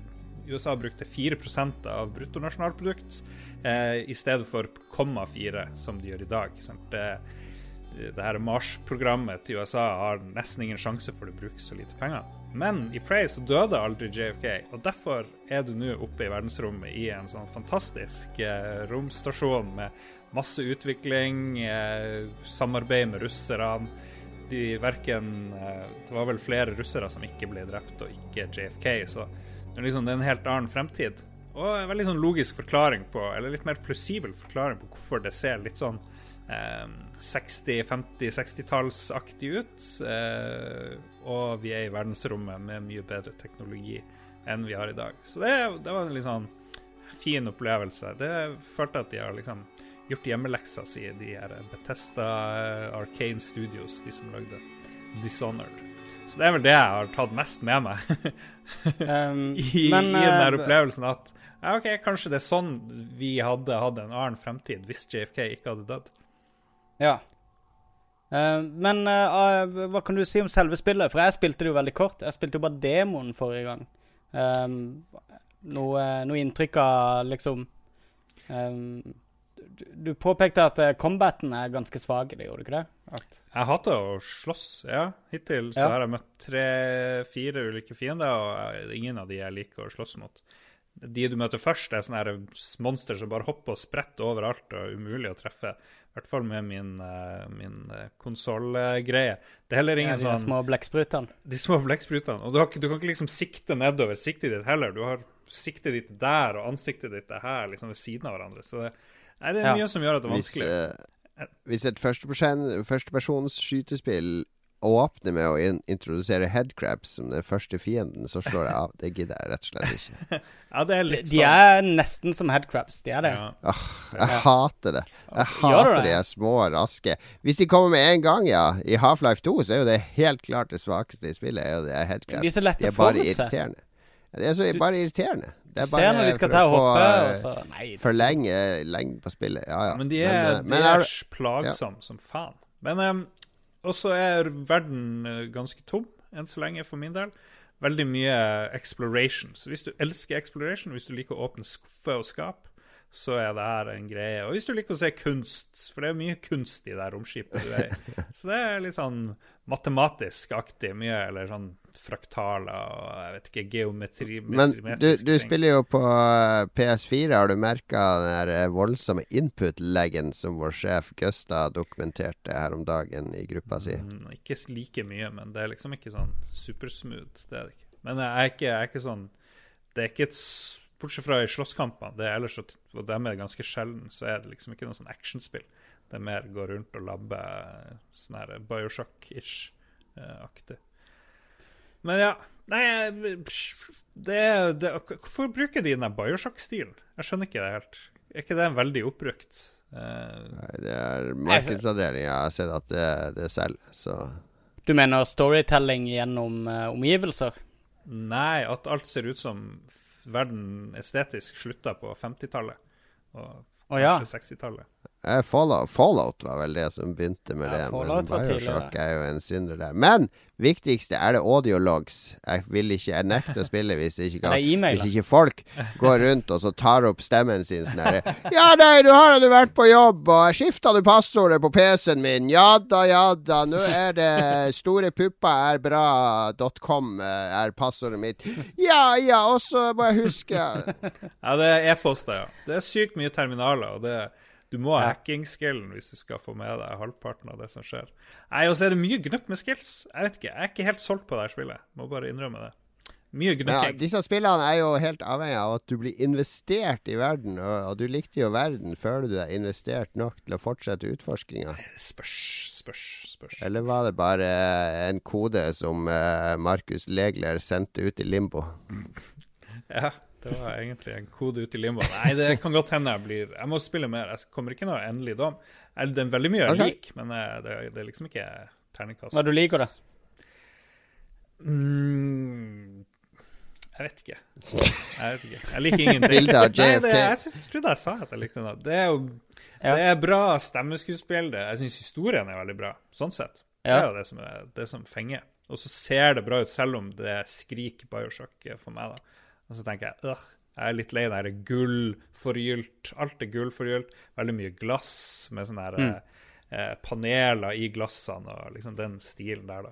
USA brukte 4% av bruttonasjonalprodukt eh, i stedet for 0,4 som de gjør i dag. Sant? Det, det her Mars-programmet til USA har nesten ingen sjanse for å bruke så lite penger. Men i Prey så døde aldri JFK, og derfor er du nå oppe i verdensrommet i en sånn fantastisk eh, romstasjon med masse utvikling, eh, samarbeid med russerne. De verken eh, Det var vel flere russere som ikke ble drept, og ikke JFK, så liksom det er en helt annen fremtid. Og en veldig sånn logisk forklaring på, eller litt mer plausibel forklaring på hvorfor det ser litt sånn eh, 60-, 50-, 60-tallsaktig ut. Eh, og vi er i verdensrommet med mye bedre teknologi enn vi har i dag. Så det, det var en litt sånn fin opplevelse. Det følte at de har liksom gjort hjemmeleksa si, de her Bethesda eh, Arcane Studios, de som lagde Dishonored. Så det er vel det jeg har tatt mest med meg Um, i, men, i den der eh, opplevelsen at ja, ok, kanskje det er sånn vi hadde hatt en annen fremtid hvis JFK ikke hadde dødd. Ja. Uh, men uh, hva kan du si om selve spillet? For jeg spilte det jo veldig kort. Jeg spilte jo bare demoen forrige gang. Um, noe, noe inntrykk av liksom um, du, påpekte at eh, combaten er ganske svak det, gjorde du ikke det? At, Jeg hater å slåss, ja. Hittil så Ja. har jeg møtt tre-fire ulike fiender, og ingen av de jeg liker å slåss mot. De du møter først, er sånne monster som bare hopper og spretter overalt og er umulig å treffe. I hvert fall med min, uh, min konsollgreie. Det er heller ja, de sånn De små blekksprutene. De små blekksprutene. Og du, ikke- du kan ikke liksom sikte nedover siktet ditt heller. Du har siktet ditt der og ansiktet ditt er her, liksom ved siden av hverandre. Så det, nei, det er Ja. mye som gjør at det er Hvis, vanskelig. eh, hvis et førsteperson- førstepersons skytespill åpner med å in introdusere headcrabs som den første fienden, så slår jeg av. Det gidder jeg rett og slett ikke. ja, det er litt De sånn. er nesten som headcrabs. De er det. ja. Jeg Ja. hater det. Jeg hater det? de er små, raske Hvis de kommer med en gang, ja. I Half-Life 2 så er jo det helt klart det svakeste i spillet. Er jo det headcraps, headcrabs. De er så lett De er bare irriterende. Ja, De er så bare irriterende. Det er bare når de skal ta og hoppe, eh. Forlenge lengden på spillet. Ja, ja. Men de er, men, de er er- plagsomme som faen. Men um, også er verden eh, ganske tom enn så lenge, for min del. Veldig mye exploration. Så hvis du elsker exploration, hvis du liker å åpne skuffer og skap, så er det her en greie. Og hvis du liker å se kunst, for det er mye kunst i det romskipet du er i. Så det er litt sånn matematisk-aktig mye, eller sånn fraktaler og jeg vet ikke, geometri Men du, du spiller jo på eh, PS4. Har du merka den der eh, voldsomme input-leggen som vår sjef Gusta dokumenterte her om dagen i gruppa si? Mm, ikke like mye, men det er liksom ikke sånn supersmooth. Det er det ikke. Men jeg er ikke, jeg er ikke sånn Det er ikke et Bortsett fra i slåsskampene, det er ellers og dem er det ganske sjelden, så er det liksom ikke noe sånn actionspill. Det er mer gå rundt og labbe sånn her Bioshock-ish. aktig. Men ja. Nei, det, det, Hvorfor bruker de den Bioshock-stilen? Jeg skjønner ikke det helt. Er ikke det veldig oppbrukt? Uh, Nei, det er markedsavdelinga. Jeg har sett at det, det selger, så Du mener storytelling gjennom uh, omgivelser? Nei, at alt ser ut som verden estetisk slutta på 50-tallet. Og oh, ja. 60-tallet. Eh, Fallout, Fallout, var vel det som begynte med ja, det. Men Bioshock er jo en synder der. Men viktigste er det audiologs. Jeg vil ikke, jeg nekter å spille hvis, ikke, kan, hvis ikke folk går rundt og så tar opp stemmen sin sånn herre Ja, nei, du har du vært på jobb, og skifta du passordet på PC-en min? Ja da, ja da. Nå er det store pupper er bra.com eh, er passordet mitt. Ja ja, og så må jeg huske Ja, det er e-poster, ja. Det er sykt mye terminaler, og det er du må ha hacking-skillen hvis du skal få med deg halvparten av det som skjer. Nei, Og så er det mye gnukk med skills. Jeg vet ikke, jeg er ikke helt solgt på det her spillet. Må bare innrømme det. Mye gnukking. Ja, disse spillene er jo helt avhengig av at du blir investert i verden. Og, og du likte jo verden. Føler du deg investert nok til å fortsette utforskinga? Spørs, spørs, spørs. Eller var det bare en kode som uh, Markus Legler sendte ut i limbo? ja. Det var egentlig en kode ut i limbo. Nei, det kan godt hende jeg blir Jeg må spille mer. Jeg kommer ikke noe endelig dom. Det er veldig mye jeg okay. liker, men eh, det, det, er liksom ikke terningkast. Hva du liker da? Mm, jeg vet ikke. Jeg vet ikke. Jeg liker ingenting. Bilde av JFK. Nei, det, jeg synes, trodde jeg sa at jeg likte noe. Det er jo ja. det er bra stemmeskuespill. Jeg syns historien er veldig bra, sånn sett. Ja. Det er jo det som, er, det som fenger. Og så ser det bra ut, selv om det skriker Bioshock for meg. da og så tenker jeg øh, jeg er litt lei det gullforgylt. Alt er gullforgylt. Veldig mye glass med sånne her, mm. eh, paneler i glassene og liksom den stilen der, da.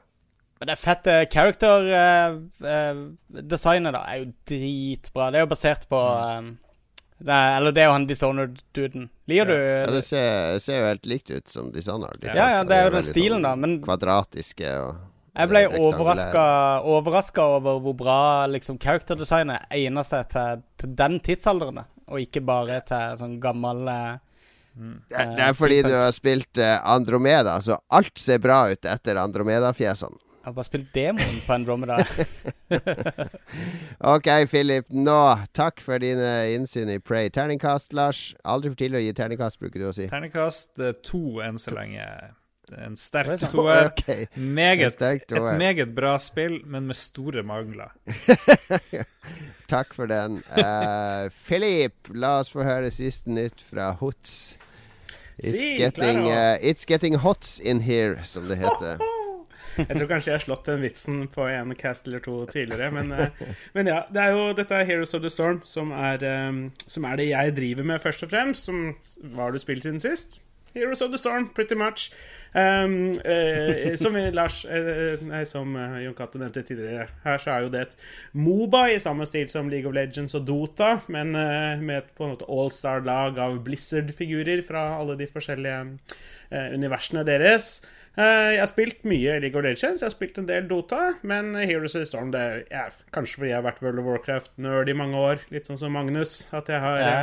Men det fette character-designet, eh, eh, da, er jo dritbra. Det er jo basert på eh, det er, Eller det er jo han Dishonored-duden. Liker du Ja, det ser, ser, jo helt likt ut som Dishonored. Ja, ja, det er jo den stilen, sånn da. Men Kvadratiske og jeg ble overraska over hvor bra liksom, character-designet egner seg til, til, den tidsalderen, og ikke bare til sånn gammel uh, mm. det, det, er fordi du har spilt uh, Andromeda, så alt ser bra ut etter Andromeda-fjesene. Jeg har bare spilt demoen på Andromeda. ok, Philip. Nå, takk for dine innsyn i Pray. Terningkast, Lars. Aldri for tidlig å gi terningkast, bruker du å si. Terningkast to enn så lenge. En sterk toer. Okay. Meget. Et meget bra spill, men med store mangler. Takk for den. Uh, Philip, la oss få høre siste nytt fra Hots. It's, si, getting, uh, it's getting hots in here, som det heter. Jeg tror kanskje jeg har slått den vitsen på en cast eller to tidligere. Men, uh, men ja, det er jo dette er Heroes of the Storm, som er, um, som er det jeg driver med, først og fremst. Som var du spilt siden sist? Heroes of the Storm, pretty much. Um, uh, som Lars uh, nei, som Jon Cato nevnte tidligere, her så er jo det et Moba i samme stil som League of Legends og Dota, men uh, med et på en måte allstar-lag av Blizzard-figurer fra alle de forskjellige universene deres. jeg har spilt mye League of Legends, jeg har spilt en del Dota, men Heroes of the Storm det er kanskje fordi jeg har vært World of Warcraft-nerd i mange år, litt sånn som Magnus, at jeg har ja.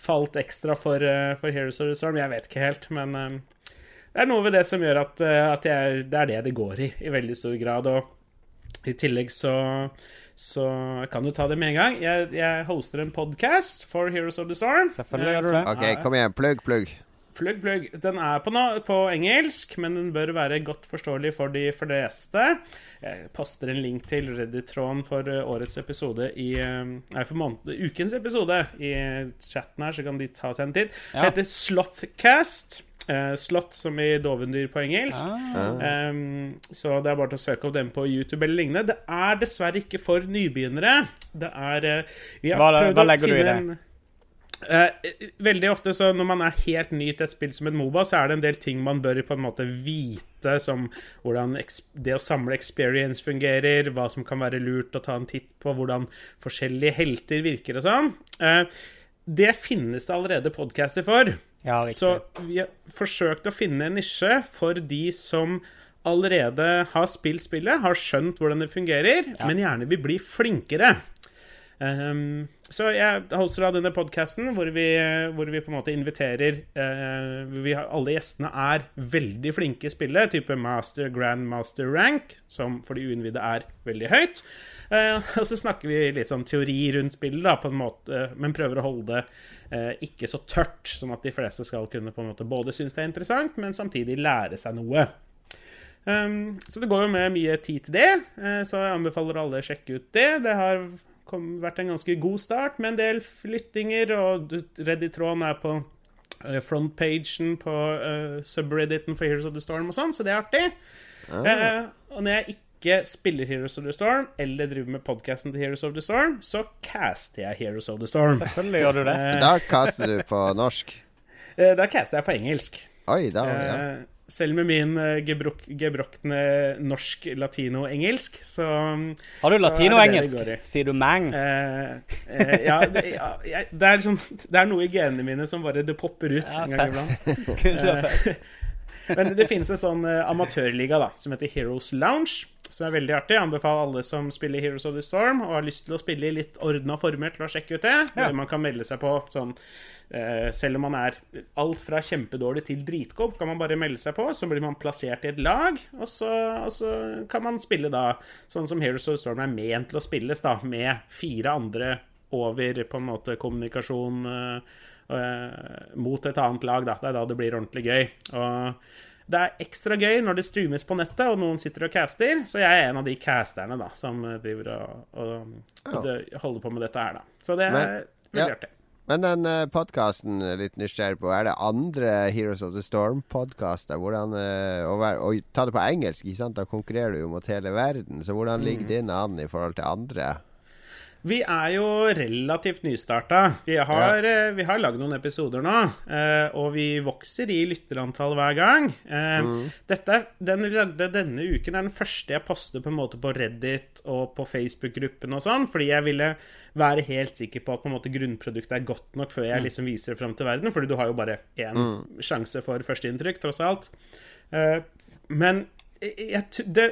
falt ekstra for, for, Heroes of the Storm. Jeg vet ikke helt, men det er noe ved det som gjør at, eh, at jeg, det er det det går i, i veldig stor grad. Og i tillegg så så kan du ta det med en gang. Jeg, jeg hoster en podkast for Heroes of the Storm. Selvfølgelig gjør du det. Ok, Kom igjen. Plugg, plugg. Plugg, plugg. Den er på, no på, engelsk, men den bør være godt forståelig for de fleste. Jeg poster en link til Reddit-tråden for eh, årets episode i eh, Nei, for måned, ukens episode i chatten her, så kan de ta seg en tid. Ja. Det heter Slothcast. Uh, slott, som i dovendyr på engelsk. Ah. Um, så det er bare til å søke opp den på YouTube eller lignende. Det er dessverre ikke for nybegynnere. Det er uh, hva, hva, legger du i det? En, uh, veldig ofte så når man er helt ny til et spill som et Moba, så er det en del ting man bør på en måte vite, som hvordan det å samle experience fungerer, hva som kan være lurt å ta en titt på, hvordan forskjellige helter virker og sånn. det finnes det allerede podcaster for. Ja, så vi har forsøkt å finne en nisje for de som allerede har spilt spillet, har skjønt hvordan det fungerer, ja. men gjerne vil bli flinkere. Um, så jeg holder av denne podkasten hvor, vi- hvor vi på en måte inviterer uh, vi har, Alle gjestene er veldig flinke i spillet, type master, grandmaster rank, som for de uinnvidde er veldig høyt. Eh, og så snakker vi litt sånn teori rundt spillet, da, på en måte, men prøver å holde det eh, ikke så tørt, sånn at de fleste skal kunne på en måte både synes det er interessant, men samtidig lære seg noe. Um, så det går jo med mye tid til det, eh, så jeg anbefaler alle å sjekke ut det. Det har vært en ganske god start med en del flyttinger, og Reddit-tråden er på frontpagen på subredditen for Heroes of the Storm og sånn, så det er artig. Eh, og når jeg ikke spiller Heroes of the Storm, eller driver med podkasten til Heroes of the Storm, så caster jeg Heroes of the Storm. Selvfølgelig gjør du det. Eh, Da kaster du på norsk. eh, da caster jeg på engelsk. Oi, da ja. Eh, selv med min gebrok gebrokne norsk-latino-engelsk, så Har du latino-engelsk? det det det latinoengelsk? Sier du mang? eh, eh, ja, det, ja jeg, det, er liksom, det er noe i genene mine som bare det popper ut Ja, en gang iblant. Men det finnes en sånn eh, amatørliga da, som heter Heroes Lounge, som er veldig artig. Jeg anbefaler alle som spiller Heroes of the Storm og har lyst til å spille i litt ordna former, til å sjekke ut det. Ja. Man kan melde seg på sånn eh, Selv om man er alt fra kjempedårlig til dritgod, kan man bare melde seg på. Så blir man plassert i et lag, og så, og så kan man spille da sånn som Heroes of the Storm er ment til å spilles, da, med fire andre over på en måte kommunikasjon eh, mot et annet lag. Da. Det er da det blir ordentlig gøy. Og det er ekstra gøy når det streames på nettet, og noen sitter og caster. Så jeg er en av de casterne da, som driver og, og, og holder på med dette her, da. Så det er veldig artig. Men den uh, podkasten litt nysgjerrig på, er det andre Heroes of the Storm-podkaster? Hvordan uh, å, være- å ta det på engelsk, ikke sant? Da konkurrerer du jo mot hele verden. Så hvordan ligger din an i forhold til andre? Vi er jo relativt nystarta. Vi har, ja. vi har lagd noen episoder nå, eh, og vi vokser i lytterantall hver gang. Mm. Dette, Den vi lagde denne uken, er den første jeg poster på en måte på Reddit og på Facebook-gruppen og sånn, fordi jeg ville være helt sikker på at på en måte grunnproduktet er godt nok før jeg liksom viser det fram til verden, fordi du har jo bare én sjanse for førsteinntrykk, tross alt. Eh, men jeg det,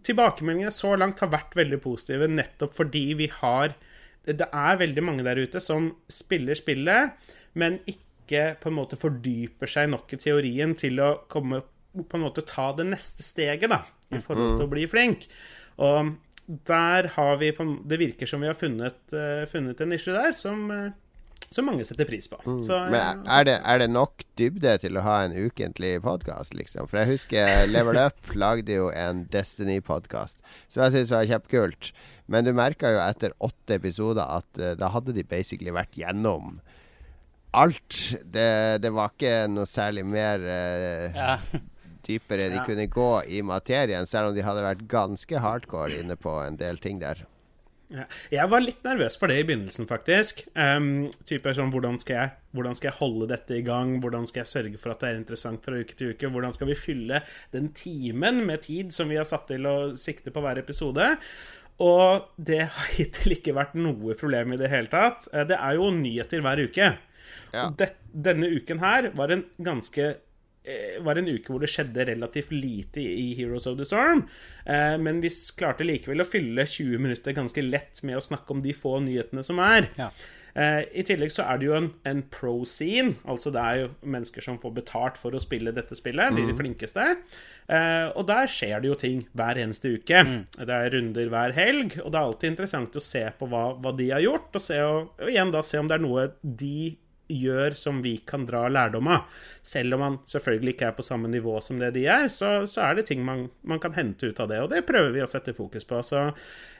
tilbakemeldingene så langt har vært veldig positive, nettopp fordi vi har Det er veldig mange der ute som spiller spillet, men ikke på en måte fordyper seg nok i teorien til å komme på en måte ta det neste steget, da, i forhold til å bli flink. Og der har vi på, Det virker som vi har funnet, eh, funnet en nisje der som, eh, som mange setter pris på. Så, Mm. Men er det, er det nok dybde til å ha en ukentlig podkast, liksom? For jeg husker Level Up lagde jo en Destiny-podkast, som jeg syns var kjempekult. Men du merka jo etter åtte episoder at uh, da hadde de basically vært gjennom alt. Det, det var ikke noe særlig mer uh, Ja. dypere de Ja. kunne gå i materien, selv om de hadde vært ganske hardcore inne på en del ting der. Ja. Jeg var litt nervøs for det i begynnelsen, faktisk. Um, type sånn, hvordan skal, jeg, hvordan skal jeg holde dette i gang? Hvordan skal jeg sørge for at det er interessant fra uke til uke? Hvordan skal vi fylle den timen med tid som vi har satt til å sikte på hver episode? Og det har hittil ikke vært noe problem i det hele tatt. Eh, Det er jo nyheter hver uke. Ja. Og det, denne uken her var en ganske var en uke hvor det skjedde relativt lite i Heroes of the Storm. Eh, men vi klarte likevel å fylle 20 minutter ganske lett med å snakke om de få nyhetene som er. Ja. Eh, I tillegg så er det jo en, en pro-scene. Altså det er jo mennesker som får betalt for å spille dette spillet. De er de flinkeste. Eh, og der skjer det jo ting hver eneste uke. Det er runder hver helg, og det er alltid interessant å se på hva, hva de har gjort, og, se, og, og igjen da se om det er noe de gjør som vi kan dra lærdom av. Selv om man selvfølgelig ikke er på samme nivå som det de er, så, så er det ting man, man kan hente ut av det, og det prøver vi å sette fokus på. Så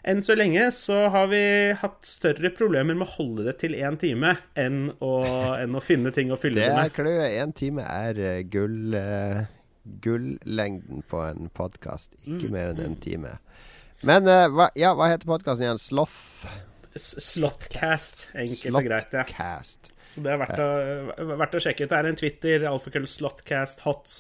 enn så lenge så har vi hatt større problemer med å holde det til én time enn å, enn å finne ting å fylle Det det er kløe. Én time er eh, gull eh, gullengden på en podkast. Ikke Mm. mer enn en time. Men eh, hva, ja, hva heter podkasten igjen? Sloth? S- Slothcast, enkelt og greit. ja. Slothcast. Så det er verdt å, verdt å sjekke ut. Det er en Twitter, alfakrøll Slotcast, Hots.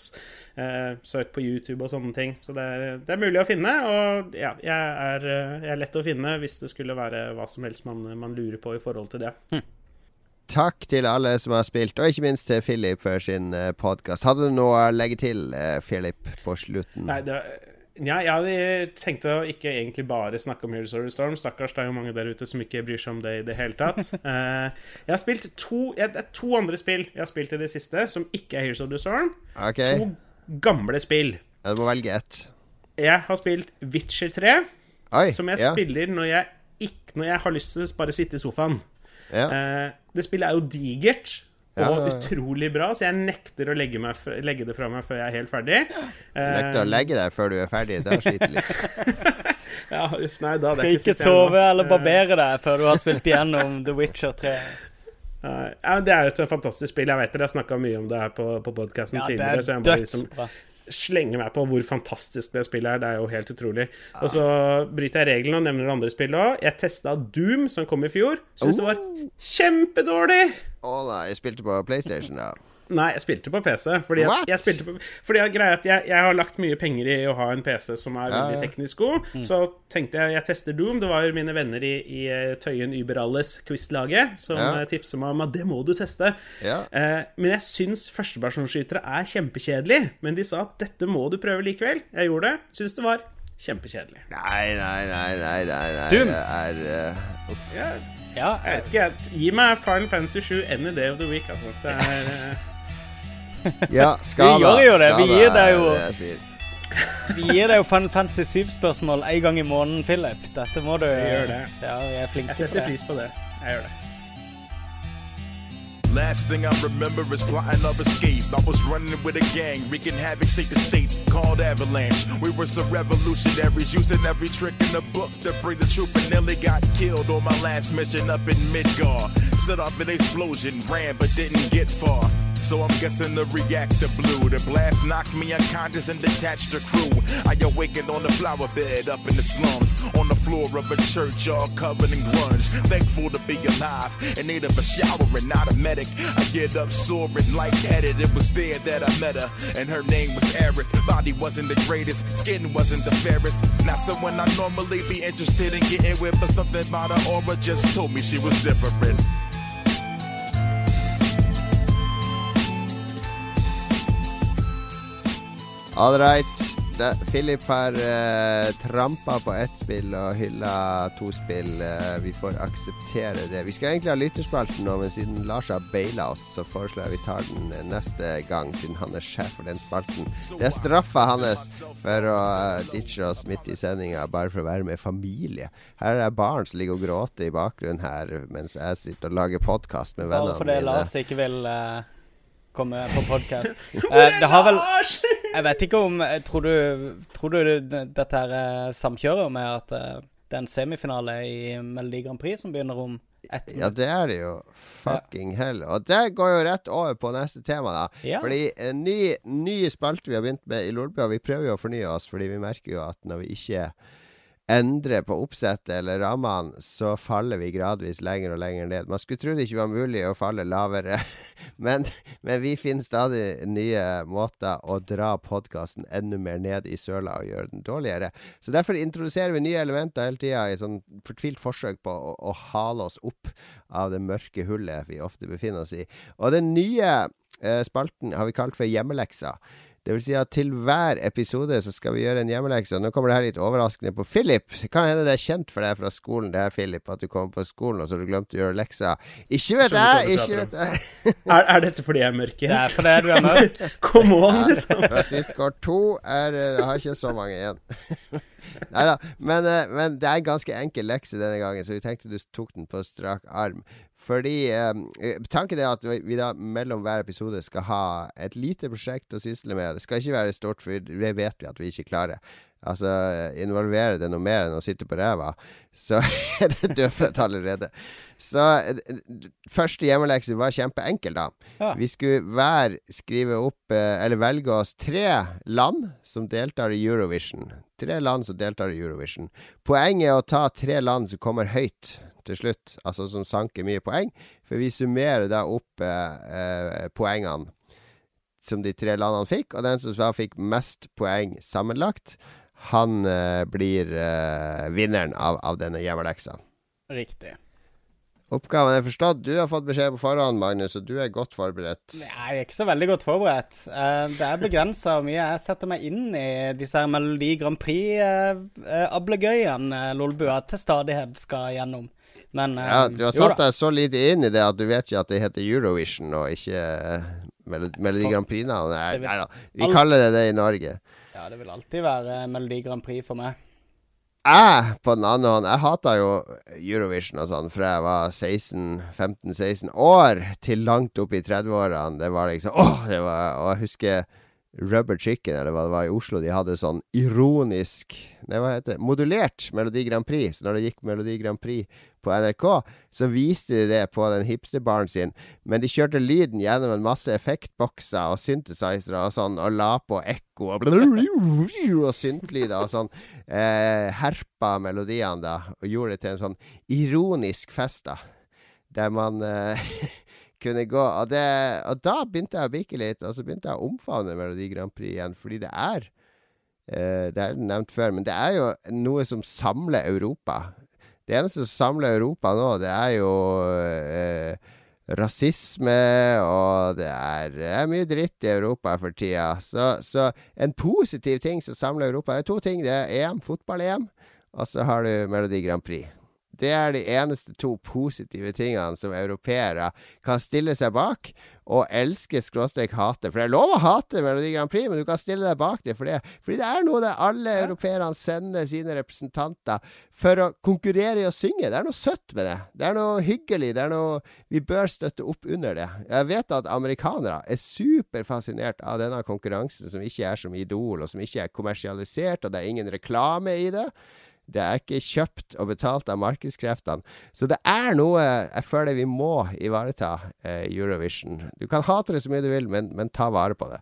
Eh, søk på YouTube og sånne ting. Så det er, det er mulig å finne. Og ja, jeg er, eh, jeg er lett å finne hvis det skulle være hva som helst man, man lurer på i forhold til det. Takk til alle som har spilt, og ikke minst til Philip for sin uh, podkast. Hadde du noe å legge til, eh, Philip, på slutten? Nei, det, Ja, jeg hadde tenkt å ikke egentlig bare snakke om Heroes of the Storm. Stakkars, det er jo mange der ute som ikke bryr seg om det i det hele tatt. Eh, jeg har spilt to, jeg, det er to andre spill jeg har spilt i det siste, som ikke er Heroes of the Storm. Okay. To gamle spill. Ja, Du må velge ett. Jeg har spilt Witcher 3, Oi. som jeg ja. spiller når jeg, ikke, når jeg har lyst til å bare sitte i sofaen. Ja. Eh, det spillet er jo digert Ja, og utrolig bra, så jeg nekter å legge, meg, legge det fra meg før jeg er helt ferdig. Nekter å legge deg før du er ferdig. Det sliter litt. Ja, uff, nei, da Skal ikke sove noe. eller Eh, barbere deg før du har spilt igjennom The Witcher 3. Nei, ja, det er jo et fantastisk spill. Jeg vet dere har snakka mye om det her på, på podkasten Ja, tidligere. så jeg må liksom. Slenge meg på hvor fantastisk det spillet er. Det er jo helt utrolig. Og så bryter jeg reglene og nevner andre spill òg. Jeg testa Doom, som kom i fjor. Syns det var kjempedårlig! Å nei, jeg spilte på PlayStation, da. Nei, jeg spilte på PC. Fordi, jeg, jeg spilte på, fordi jeg, at jeg, jeg har lagt mye penger i å ha en PC som er Ja, veldig teknisk god. Så tenkte jeg jeg tester Doom. Det var mine venner i, i eh, Tøyen Überalles quiz-laget som Ja. ja. tipsa meg om at det må du teste. Ja. Eh, men jeg syns førstepersonskytere er kjempekjedelig. Men de sa at dette må du prøve likevel. Jeg gjorde det. Syns det var kjempekjedelig. Nei, nei, nei, nei, nei, nei. Doom. Det er uh, uff. Jeg, Ja, jeg vet ikke, jeg, Gi meg Final Fantasy 7 any day of the week. Altså. Det er eh, Ja, skada. Vi gjør jo det, vi gir deg er jo- det vi gir deg jo Final Fantasy 7-spørsmål en gang i måneden, Philip. Dette må du Jeg gjør det. Ja, vi er flinke Jeg setter pris på det. Jeg gjør det. Last thing I remember is plotting our escape. I was running with a gang, wreaking havoc state to state, called Avalanche. We were some revolutionaries, using every trick in the book to bring the truth, and nearly got killed on my last mission up in Midgar. Set off an explosion, ran but didn't get far. So I'm guessing the reactor blew. The blast knocked me unconscious and detached the crew. I awakened on the flower bed up in the slums, on the floor of a church, all covered in grunge. Thankful to be alive, in need of a shower and not a medic. I get up soaring, lightheaded. It was there that I met her, and her name was Eric. Body wasn't the greatest, skin wasn't the fairest. Not someone I normally be interested in getting with, but something about her aura just told me she was different. All right. Da, Philip har uh, trampa på ett spill og hylla to spill. Uh, vi får akseptere det. Vi skal egentlig ha lytterspalten nå, men siden Lars har baila oss, så foreslår jeg vi tar den eh, neste gang, siden han er sjef for den spalten. Det er straffa hans for å uh, ditche oss midt i sendinga bare for å være med familie. Her er det barn som ligger og gråter i bakgrunnen her mens jeg sitter og lager podkast med vennene mine. Bare fordi. Lars ikke vil uh, komme på podkast. det har vel Jeg vet ikke om eh, Tror du, tror du dette her eh, samkjører med at eh, det er en semifinale i Melodi Grand Prix som begynner om ett Ja, det er det jo. Fucking hell. Og det går jo rett over på neste tema, da. Ja. Fordi en ny, ny spalte vi har begynt med i Lolbua, vi prøver jo å fornye oss, fordi vi merker jo at når vi ikke endrer på oppsettet eller rammene, så faller vi gradvis lenger og lenger ned. Man skulle tro det ikke var mulig å falle lavere, men, men vi finner stadig nye måter å dra podkasten enda mer ned i søla og gjøre den dårligere. Så derfor introduserer vi nye elementer hele tida i sånn fortvilt forsøk på å, å hale oss opp av det mørke hullet vi ofte befinner oss i. Og den nye eh, spalten har vi kalt for Hjemmeleksa. Det vil si at til hver episode så skal vi gjøre en hjemmelekse. Nå kommer det her litt overraskende på Philip. Det kan hende det er kjent for deg fra skolen det her, Philip, at du kommer på skolen og så har du glemt å gjøre leksa. Ikke vet jeg! ikke vet jeg. Er, er dette fordi jeg er mørk Det er fordi du er mørk. Come on, liksom. Rasistkort to er eh, Jeg har ikke så mange igjen. Nei da. Men, eh, men det er en ganske enkel lekse denne gangen, så vi tenkte du tok den på strak arm. Fordi eh, Tanken er at vi vi da mellom hver episode skal ha et lite prosjekt å sysle med. Det skal ikke være stort, for det vet vi at vi ikke klarer. Altså, involvere det noe mer enn å sitte på ræva, så er det dødfødt allerede. Så eh, første hjemmelekse var kjempeenkel, da. Ja. Vi skulle hver skrive opp, eh, eller velge oss tre land som deltar i Eurovision. Tre land som deltar i Eurovision. Poenget er å ta tre land som kommer høyt til slutt, altså som sanker mye poeng. For vi summerer da opp eh, eh, poengene som de tre landene fikk, og den som da fikk mest poeng sammenlagt, han eh, blir eh, vinneren av, av denne hjemmeleksa. Riktig. Oppgaven er forstått. Du har fått beskjed på forhånd, Magnus, og du er godt forberedt. Nei, Jeg er ikke så veldig godt forberedt. Uh, Det er begrensa hvor mye jeg setter meg inn i disse her Melodi Grand Prix-ablegøyene Lolbua til stadighet skal gjennom. Men uh, Ja, du har satt deg så lite inn i det at du vet ikke at det heter Eurovision og ikke eh, Melodi Grand Prix-navnet. Nei da. Vi kaller det det i Norge. Ja, det vil alltid være Melodi Grand Prix for meg. Jeg, på den andre hånd, jeg hata jo Eurovision og sånn fra jeg var 16-15-16 år til langt opp i 30-årene. Det var liksom Åh! Det var, og jeg husker Rubber Chicken, eller hva det var i Oslo, de hadde sånn ironisk Nei, hva heter det? Modulert Melodi Grand Prix. Så når det gikk Melodi Grand Prix på NRK, så viste de det på den hipsterbaren sin. Men de kjørte lyden gjennom en masse effektbokser og synthesizere og sånn, og la på ekko og, og syntlyder og sånn. Eh, herpa melodiene da, og gjorde det til en sånn ironisk fest, da. Der man eh, kunne gå. Og, det, og da begynte jeg å bikke litt, og så begynte jeg å omfavne Melodi Grand Prix igjen, fordi det er eh, Det er nevnt før, men det er jo noe som samler Europa. Det eneste som samler Europa nå, det er jo eh, rasisme, og det er, det er mye dritt i Europa for tida. Så, så en positiv ting som samler Europa, det er to ting. Det er EM, fotball-EM, og så har du Melodi Grand Prix. Det er de eneste to positive tingene som europeere kan stille seg bak og elske skråstrek hate. For det er lov å hate Melodi Grand Prix, men du kan stille deg bak det. For det fordi det er noe der alle europeerne sender sine representanter for å konkurrere i å synge. Det er noe søtt med det. Det er noe hyggelig. Det er noe Vi bør støtte opp under det. Jeg vet at amerikanere er superfascinert av denne konkurransen, som ikke er som Idol, og som ikke er kommersialisert, og det er ingen reklame i det. Det er ikke kjøpt og betalt av markedskreftene. Så det er noe jeg føler vi må ivareta eh, Eurovision. Du kan hate det så mye du vil, men, men ta vare på det.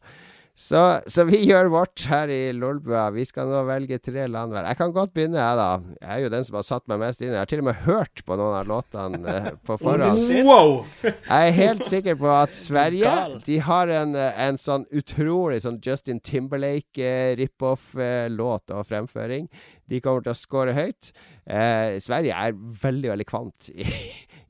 Så, så vi gjør vårt her i Lolbua. Vi skal nå velge tre land hver. Jeg kan godt begynne, jeg, da. Jeg er jo den som har satt meg mest inn. Jeg har til og med hørt på noen av låtene eh, på forhånd. Wow! Jeg er helt sikker på at Sverige De har en, eh, en sånn utrolig sånn Justin Timberlake-rip-off-låt og fremføring. De kommer til å score høyt. Eh, Sverige er veldig, veldig kvant i,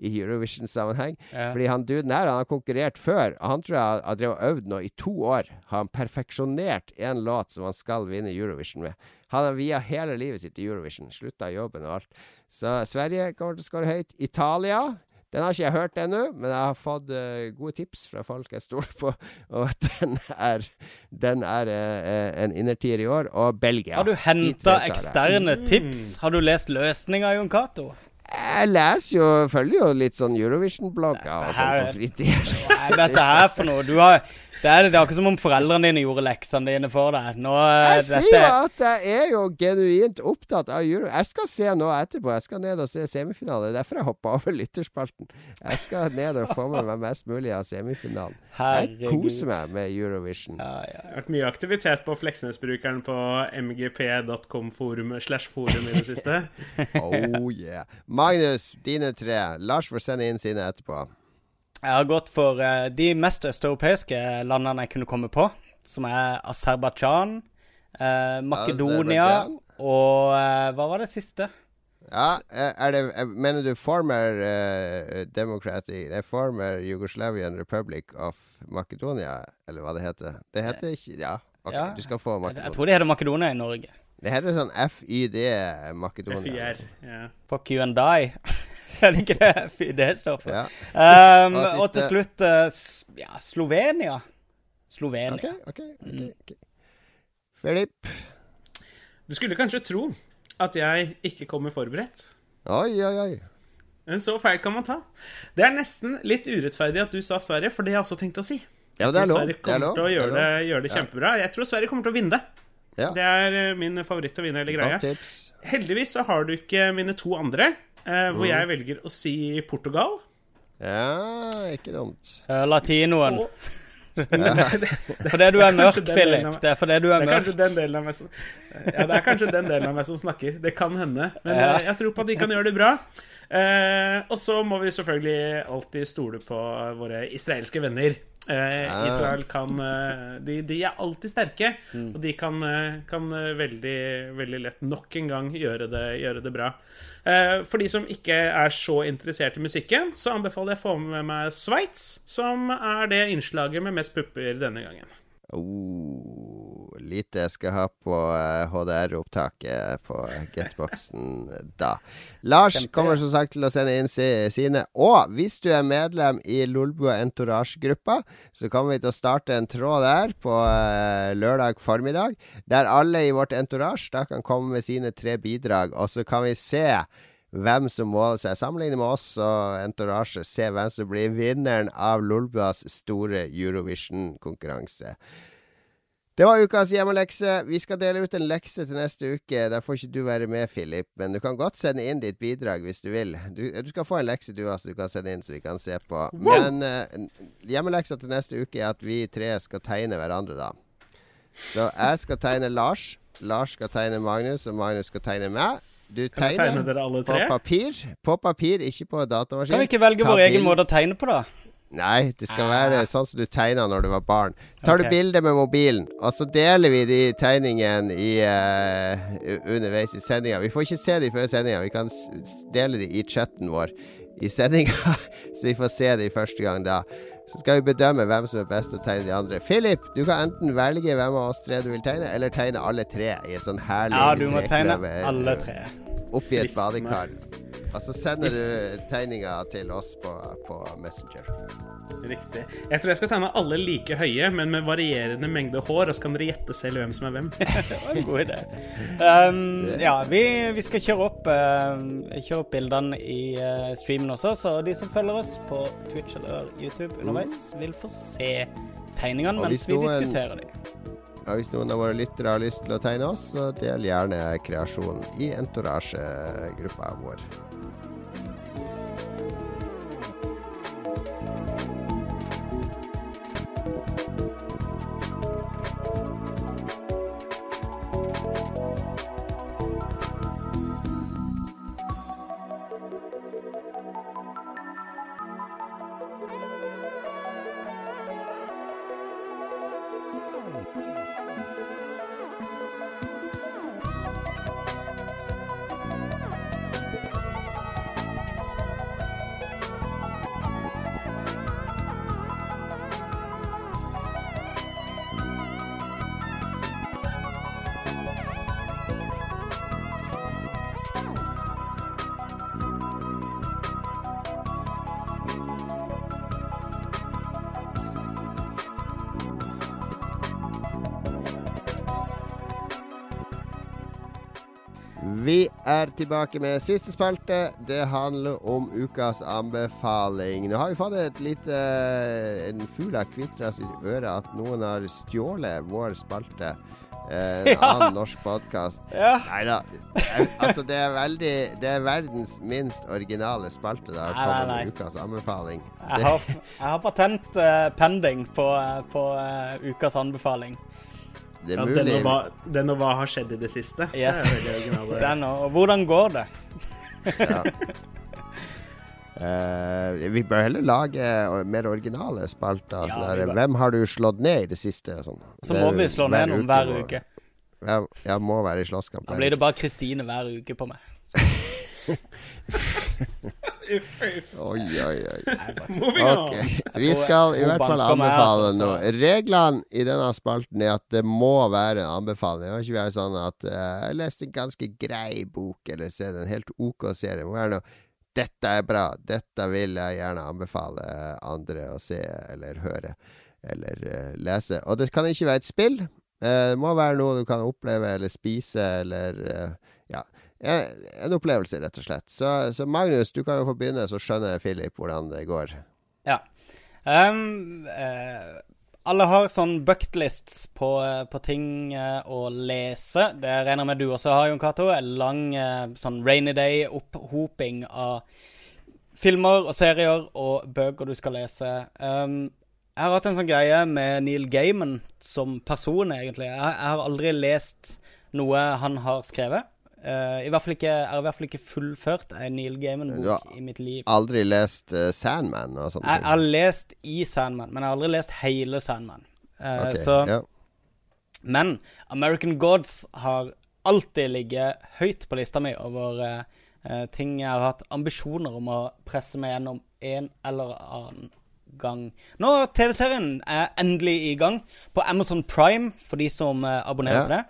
i Eurovision-sammenheng. Ja. Fordi han duden her, han har konkurrert før. Han tror jeg har drevet og øvd nå i to år. Har han perfeksjonert en låt som han skal vinne Eurovision med. Han har via hele livet sitt i Eurovision. Slutta jobben og alt. Så Sverige kommer til å skåre høyt. Italia den har ikke jeg hørt ennå, men jeg har fått uh, gode tips fra folk jeg stoler på. Og den er, den er uh, en innertier i år. Og Belgia. Har du henta eksterne tips? Har du lest løsninga, Jon Cato? Jeg leser jo, følger jo litt sånn Eurovision-blogger og sånn på fritida. Dette her for noe? Du har, det, er, det er akkurat som om foreldrene dine gjorde leksene dine for deg. Nå, jeg Jeg sier jo at jeg er jo genuint opptatt av Euro. Jeg skal se nå etterpå. Jeg skal ned og se semifinale. Det er derfor jeg hoppa over lytterspalten. Jeg skal ned og få med meg mest mulig av semifinalen. Jeg koser meg med Eurovision. Ja, ja. Det har vært mye aktivitet på Fleksnes-brukeren på mgp.com forum slash forum i det siste. Oh yeah. Magnus, dine tre. Lars får sende inn sine etterpå. Jeg har gått for eh, de mest østeuropeiske landene jeg kunne komme på, som er Aserbajdsjan, eh, Makedonia Azerbaijan. og eh, Hva var det siste? Ja, eh, er det eh, Mener du former uh, Democratic er Former Yugoslavian Republic of Makedonia, eller hva det heter? Det heter ikke Ja, ok, Ja. du skal få Jeg, jeg tror det heter Makedonia i Norge. Det heter sånn FYD Makedonia. FYR, Ja. Fuck you and die. er det det står for? Ja. Um, Og og til slutt eh, ja, Slovenia. Slovenia. OK. ok, okay. Filip. Du skulle kanskje tro at jeg ikke kommer forberedt. Oi, oi, oi. Men så feil kan man ta. Det er nesten litt urettferdig at du sa Sverige, for det har jeg også tenkt å si. Ja, det er Jeg lov. Sverige Det er kommer lov. til å gjøre det det, gjøre det Ja. kjempebra. Jeg tror Sverige kommer til å vinne det. Ja. Det er eh, min favoritt å vinne hele greia. Heldigvis så har du ikke mine to andre, eh, Mm. hvor jeg velger å si Portugal. Ja, ikke dumt. Uh, latinoen. Og Fordi du er mørk, Philip. Det er fordi du er mørk. Ja, det er kanskje den delen av meg som snakker. Det kan hende. Men Ja. eh, jeg tror på at de kan gjøre det bra. Eh, og så må vi selvfølgelig alltid stole på våre israelske venner. Eh. Israel kan eh, de, de er alltid sterke, og de kan, eh, kan eh, veldig, veldig lett nok en gang gjøre det, gjøre det bra. Eh, for de som ikke er så interessert i musikken, så anbefaler jeg å få med meg Sveits, som er det innslaget med mest pupper denne gangen. Oh, lite jeg skal ha på eh, HDR-opptaket på Getboxen da. Lars kommer som sagt til å sende inn si, sine. Og hvis du er medlem i Lolbua Entourage-gruppa, så kommer vi til å starte en tråd der på eh, lørdag formiddag, der alle i vårt entourage da kan komme med sine tre bidrag, og så kan vi se hvem som måler seg. Sammenligne med oss og Entourage. Se hvem som blir vinneren av Lolbuas store Eurovision-konkurranse. Det var ukas hjemmelekse. Vi skal dele ut en lekse til neste uke. Der får ikke du være med, Philip, men du kan godt sende inn ditt bidrag hvis du vil. Du, du skal få en lekse du også, du kan sende inn så vi kan se på. Men uh, hjemmeleksa til neste uke er at vi tre skal tegne hverandre, da. Så jeg skal tegne Lars. Lars skal tegne Magnus, og Magnus skal tegne meg. Du Kan tegner tegne dere alle på papir. På papir, ikke på datamaskin. Kan vi ikke velge Ta vår egen måte å tegne på, da? Nei, det skal Ah. være sånn som du tegna når du var barn. Tar Ok. du bilde med mobilen, og så deler vi de tegningene i, uh, underveis i sendinga. Vi får ikke se de før sendinga, vi kan dele de i chatten vår i sendinga, så vi får se de første gang da. Så skal vi bedømme hvem som er best til å tegne de andre. Philip, du kan enten velge hvem av oss tre du vil tegne, eller tegne alle tre i et sånn herlig Ja, du må tegne alle tre. Oppi et badekar. Og så sender du tegninga til oss på, på Messenger. Riktig. Jeg tror jeg skal tegne alle like høye, men med varierende mengde hår, og så kan dere gjette selv hvem som er hvem. Det var en god idé. Um, ja, vi, vi skal kjøre opp, uh, kjøre opp bildene i uh, streamen også, så de som følger oss på Twitch eller YouTube underveis, vil få se tegningene mens vi diskuterer dem. Og hvis noen av våre lyttere har lyst til å tegne oss, så del gjerne kreasjonen i entourage-gruppa vår. Tilbake med siste spalte. Det handler om ukas anbefaling. Nå har vi fått et lite En fugl har kvitra sitt øre at noen har stjålet vår spalte. En en annen norsk podkast. Ja. Nei da. Altså, det er veldig Det er verdens minst originale spalte. Da kommer nei, nei. ukas anbefaling. Jeg har, jeg har patent uh, pending på, eh, på uh, ukas anbefaling. Det Ja, er den, mulig og hva, den og hva har skjedd i det siste. Yes. Det er. Den og, og hvordan går det? ja. Uh, vi bør heller lage mer originale spalter. Ja, sånn der, bør. Hvem har du slått ned i det siste? Sånn. Så må vi slå ned noen hver uke. Ja, ja, må være i slåsskamp. Da blir det bare Kristine hver uke på meg. Uff, uff. Oi, oi, oi. Moving on. Vi skal i hvert fall anbefale altså, noe. Reglene i denne spalten er at det må være en anbefaling. Det må ikke være sånn at uh, jeg leste en ganske grei bok, eller sett en helt OK serie. Det må være noe Dette er bra. Dette vil jeg gjerne anbefale andre å se eller høre eller uh, lese. Og det kan ikke være et spill. Uh, det må være noe du kan oppleve eller spise eller. En, opplevelse, rett og slett. Så, så Magnus, du kan jo få begynne, så skjønner Philip hvordan det går. Ja. Um, uh, alle har sånn bucketlists på, på ting uh, å lese. Det regner med du også har, Jon Cato. En lang uh, sånn rainy day-opphoping av filmer og serier og bøker du skal lese. Um, jeg har hatt en sånn greie med Neil Gaiman som person, egentlig. Jeg, jeg har aldri lest noe han har skrevet. Eh, i hvert fall ikke, Jeg har i hvert fall ikke fullført en Neil Gaiman-bok i mitt liv. Aldri lest uh, Sandman og sånne Jeg har lest i Sandman, men jeg har aldri lest hele Sandman. Uh, okay, så, ja. Men American Gods har alltid ligget høyt på lista mi over ting jeg har hatt ambisjoner om å presse meg gjennom en eller annen gang. Nå TV-serien er endelig i gang på Amazon Prime, for de som abonnerer Ja. på det.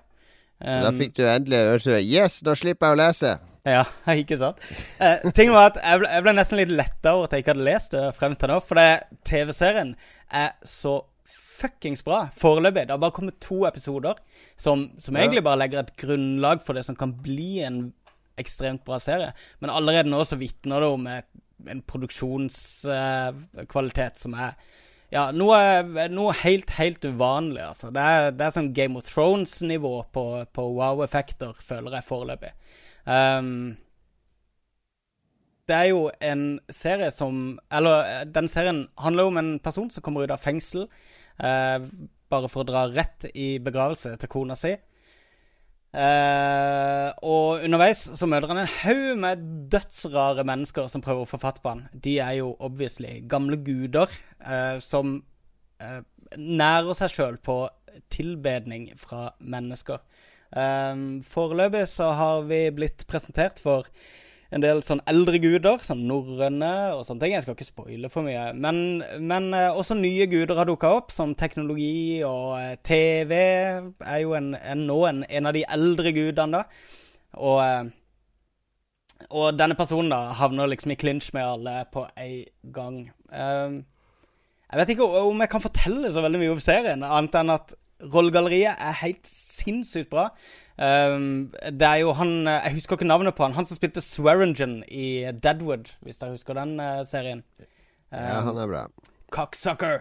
Da Um, fikk du endelig øre Yes, da slipper jeg å lese! Ja, ikke sant? Eh, ting var at jeg ble, jeg ble nesten litt letta over at jeg ikke hadde lest det frem til nå. For TV-serien er så fuckings bra foreløpig. Det har bare kommet to episoder som, som Ja. egentlig bare legger et grunnlag for det som kan bli en ekstremt bra serie. Men allerede nå så vitner det om en produksjonskvalitet som er ja, noe, noe helt, helt uvanlig, altså. Det er, det er sånn Game of Thrones-nivå på, på wow-effekter, føler jeg foreløpig. Um, det er jo en serie som Eller den serien handler om en person som kommer ut av fengsel. Uh, bare for å dra rett i begravelse til kona si. Uh, og underveis så møter han en haug med dødsrare mennesker som prøver å få fatt på han. De er jo obviously gamle guder som eh, nærer seg sjøl på tilbedning fra mennesker. Um, foreløpig så har vi blitt presentert for en del sånn eldre guder, sånn norrøne og sånne ting. Jeg skal ikke spoile for mye. Men, men eh, også nye guder har dukka opp, som teknologi og eh, TV er jo en, en, nå en, en av de eldre gudene, da. Og, eh, og denne personen da havner liksom i klinsj med alle på en gang. Um, jeg vet ikke om jeg kan fortelle så veldig mye om serien, annet enn at rollegalleriet er helt sinnssykt bra. Um, det er jo han Jeg husker ikke navnet på han. Han som spilte Swearingen i Deadwood, hvis dere husker den uh, serien. Ja, Um, han er bra. Cocksucker.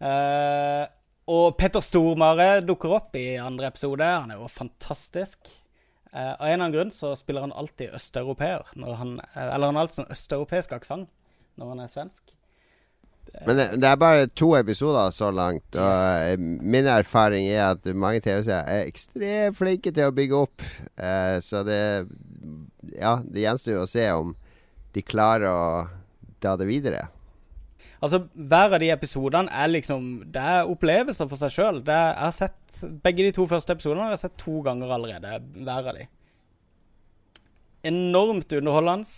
Uh, og Petter Stormare dukker opp i andre episode. Han er jo fantastisk. Uh, av en eller annen grunn så spiller han alltid østeuropeer. eh, Eller han har alltid sånn østeuropeisk aksent når han er svensk. Men det, det er bare to episoder så langt, og yes. min erfaring er at mange TV-seere er ekstremt flinke til å bygge opp. Uh, så det Ja, det gjenstår jo å se om de klarer å dra det videre. Altså, Hver av de episodene er liksom Det er opplevelser for seg sjøl. Jeg har sett begge de to første episodene har jeg sett to ganger allerede. Hver av de. Enormt underholdende.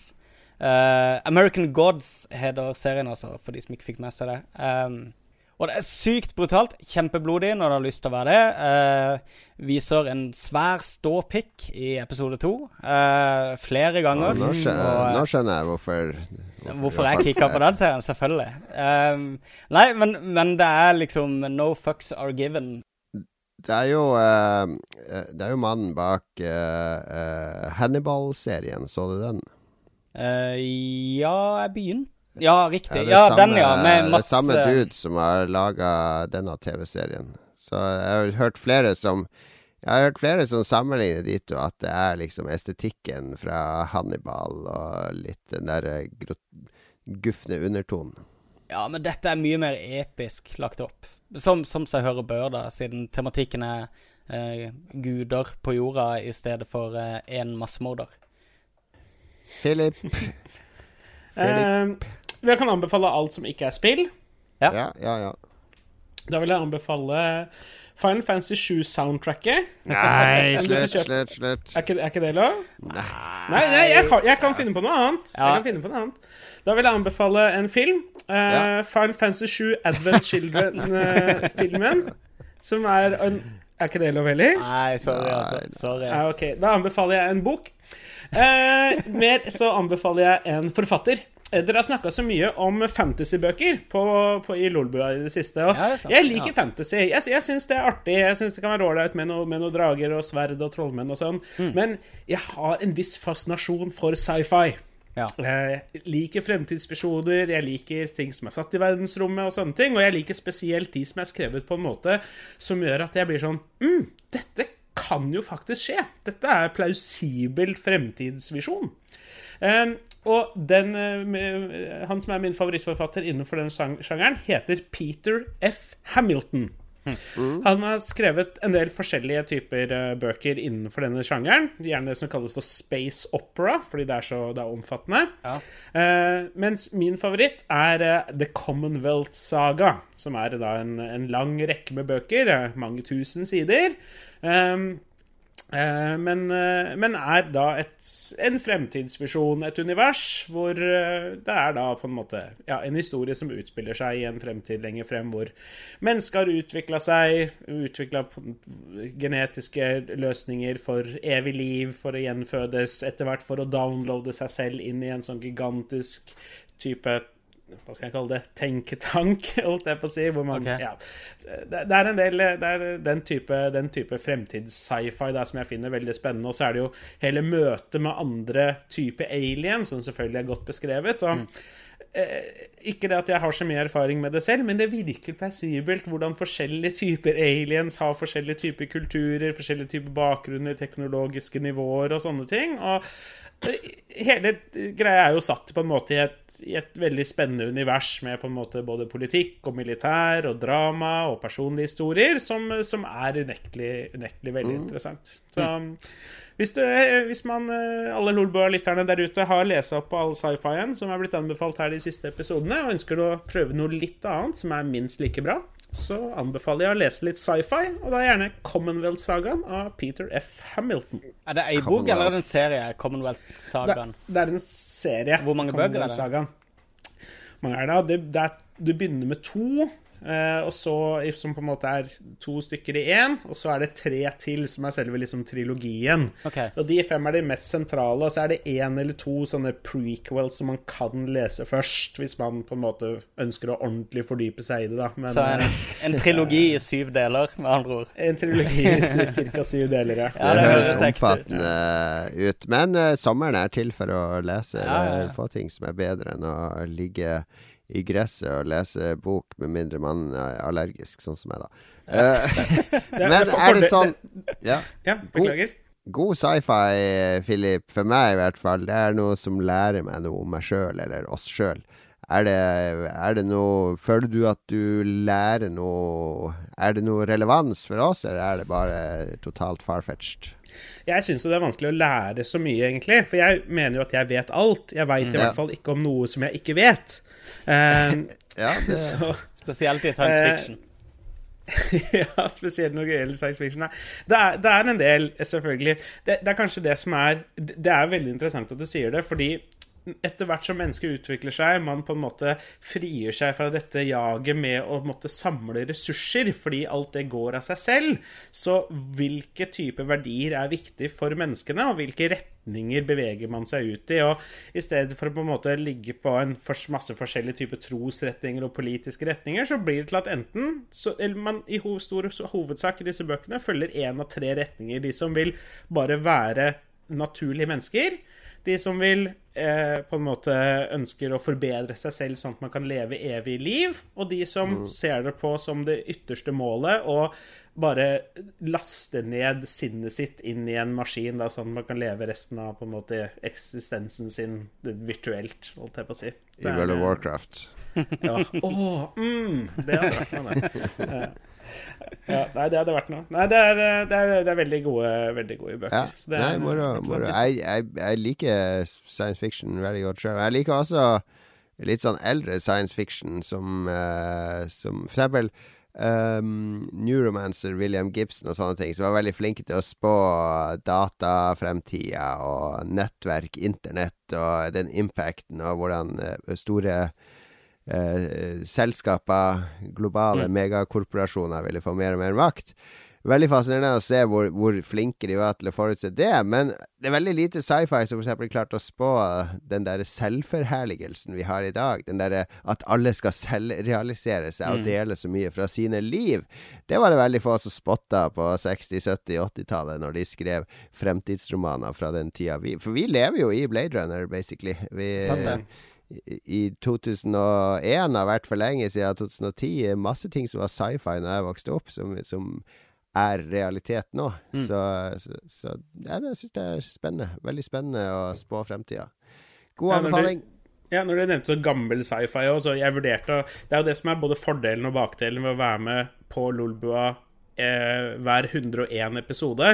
Eh, American Gods heter serien, altså, for de som ikke fikk med seg det. Um, og det er sykt brutalt. Kjempeblodig når du har lyst til å være det. Uh, viser en svær ståpikk i episode to. Uh, flere ganger. Og nå, skjønner, Og, nå skjønner jeg hvorfor Hvorfor jeg kicka på den serien, selvfølgelig. Um, nei, men, men det er liksom No fucks are given. Det er jo Det er jo mannen bak Hannibal-serien. Så du den? Eh, ja, jeg begynte Ja, riktig. det Ja, er den, ja. Med det er samme dude som har laga denne TV-serien. Så jeg har hørt flere som Jeg har hørt flere som sammenligner de to, at det er liksom estetikken fra Hannibal og litt den der grot- gufne undertonen. Ja, men dette er mye mer episk lagt opp. Som, som seg hører bør, da, siden tematikken er eh, guder på jorda i stedet for én massemorder. Philip. Eh, jeg kan anbefale alt som ikke er spill. Ja. Ja, ja, ja. Da vil jeg anbefale Final Fantasy 7-soundtracket. Nei, slutt, slutt, slutt. Er ikke, er ikke det lov? Nei, nei jeg, kan, jeg kan finne på noe annet. Ja. Jeg kan finne på noe annet. Da vil jeg anbefale en film. Uh, Ja. Final Fantasy 7 Advent Children-filmen. som er en Er ikke det lov heller? Nei, sorry, altså. Sorry. Ja, okay. Da anbefaler jeg en bok. Eh, mer så anbefaler jeg en forfatter. Eh, Dere har snakka så mye om fantasybøker i Lolbua i det siste. Og Ja, det sant. jeg liker Ja. fantasy. Jeg, jeg syns det er artig. Jeg syns det kan være ålreit med, noe- noen drager og sverd og trollmenn og sånn. Mm. Men jeg har en viss fascinasjon for sci-fi. Ja. Jeg liker fremtidsvisjoner, jeg liker ting som er satt i verdensrommet, og sånne ting. Og jeg liker spesielt de som er skrevet på en måte som gjør at jeg blir sånn mm, Dette kan jo faktisk skje. Dette er plausibel fremtidsvisjon. Um, og den, eh, han som er min favorittforfatter innenfor den sjangeren, heter Peter F. Hamilton. Han har skrevet en del forskjellige typer eh, bøker innenfor denne sjangeren. Gjerne det som kalles for space opera, fordi det er så det er omfattende. Ja. Eh, mens min favoritt er The Commonwealth Saga, som er da en, en lang rekke med bøker, mange tusen sider. Um, Eh, men, eh, men er da et, en fremtidsvisjon, et univers, hvor eh, det er da på en måte ja, en historie som utspiller seg i en fremtid lenger frem, hvor mennesker har utvikla seg, utvikla genetiske løsninger for evig liv, for å gjenfødes, etter hvert for å downloade seg selv inn i en sånn gigantisk type hva skal jeg kalle det, tenketank, holdt jeg på å si. Hvor man, okay. ja, det, det er en del Det er den type, den type fremtids-sci-fi som jeg finner veldig spennende. Og så er det jo hele møtet med andre type aliens, som selvfølgelig er godt beskrevet. Og, eh, ikke det at jeg har så mye erfaring med det selv, men det virker plausibelt hvordan forskjellige typer aliens har forskjellige typer kulturer, forskjellige typer bakgrunner, teknologiske nivåer og sånne ting. Og eh, hele greia er jo satt på en måte i et, i et veldig spennende univers med på en måte både politikk og militær og drama og personlige historier, som, som er unektelig, unektelig veldig interessant. Så hvis, du, hvis man, eh, alle Lolbua-lytterne der ute har lest opp på all sci-fien som er blitt anbefalt her de siste episodene, og ønsker å prøve noe litt annet som er minst like bra, så anbefaler jeg å lese litt sci-fi, og da gjerne Commonwealth-sagaen av Peter F. Hamilton. Er det ei bok eller er det en serie? Commonwealth-sagaen? Det, det er en serie. Hvor mange bøker er det? Mange er det? Du begynner med to, eh, og så som på en måte er to stykker i én, og så er det tre til, som er selve liksom trilogien. Okay. Og de fem er de mest sentrale, og så er det én eller to sånne prequels som man kan lese først, hvis man på en måte ønsker å ordentlig fordype seg i det, da. Men, Så en, det en trilogi i syv deler, med andre ord. en trilogi i ca. syv deler, ja. Ja, det det høres høres ekte ut. omfattende ut. Men uh, sommeren er til for å lese Ja, ja, ja. eller få ting som er bedre enn å ligge i gresset og lese bok, med mindre man er allergisk, sånn som jeg, da. Eh, men er det sånn Ja. Ja, beklager. God sci-fi, Philip, for meg i hvert fall, det er noe som lærer meg noe om meg sjøl, eller oss sjøl. Er det, er det noe Føler du at du lærer noe Er det noe relevans for oss, eller er det bare totalt farfetched? Jeg syns det er vanskelig å lære så mye, egentlig. For jeg mener jo at jeg vet alt. Jeg veit i Ja. hvert fall ikke om noe som jeg ikke vet. Eh, Ja, det, så Spesielt i science Eh, fiction. Ja, spesielt når det gjelder science fiction. Nei. Det er, det er en del, selvfølgelig. Det, det er kanskje det som er Det er veldig interessant at du sier det, fordi etter hvert som mennesket utvikler seg, man på en måte frigjør seg fra dette jaget med å måtte samle ressurser, fordi alt det går av seg selv, så hvilke typer verdier er viktig for menneskene, og hvilke retninger beveger man seg ut i? Og i stedet for å på en måte ligge på en masse forskjellige typer trosretninger og politiske retninger, så blir det til at enten så, eller man i stor hovedsak i disse bøkene følger én av tre retninger. De som vil bare være naturlige mennesker. De som vil eh, på en måte ønsker å forbedre seg selv sånn at man kan leve evig liv. Og de som ser det på som det ytterste målet å bare laste ned sinnet sitt inn i en maskin, da, sånn at man kan leve resten av på en måte eksistensen sin virtuelt, holdt jeg på å si. I World of Warcraft. Ja. Åh, mm, det hadde vært noe, det. Ja. Nei, det hadde vært noe. Nei, det er, det er, det er veldig gode veldig gode bøker. Ja. Så det Nei, moro. moro. Jeg, jeg, jeg liker science fiction veldig godt sjøl. Jeg liker også litt sånn eldre science fiction som, uh, som for eksempel um, Neuromancer William Gibson og sånne ting, som var veldig flinke til å spå datafremtida og nettverk, internett og den impacten og hvordan eh, store eh, selskaper, globale megakorporasjoner, ville få mer og mer makt. Veldig fascinerende å se hvor, hvor flinke de var til å forutse det. Men det er veldig lite sci-fi som f.eks. klarte å spå den der selvforherligelsen vi har i dag. Den derre at alle skal selvrealisere seg og dele så mye fra sine liv. Det var det veldig få som spotta på 60-, 70-, 80-tallet, når de skrev fremtidsromaner fra den tida. Vi, for vi lever jo i Blade Runner, basically. Vi, Sant det. I i 2001 har vært for lenge siden 2010. Masse ting som var sci-fi når jeg vokste opp, som, som er realitet nå. Så, så, så ja, det syns jeg er spennende. Veldig spennende å spå fremtida. God Ja, når du- anbefaling. Ja, når du nevnte så gammel sci-fi også, jeg vurderte Det er jo det som er både fordelen og bakdelen ved å være med på Lolbua eh, hver 101 episode.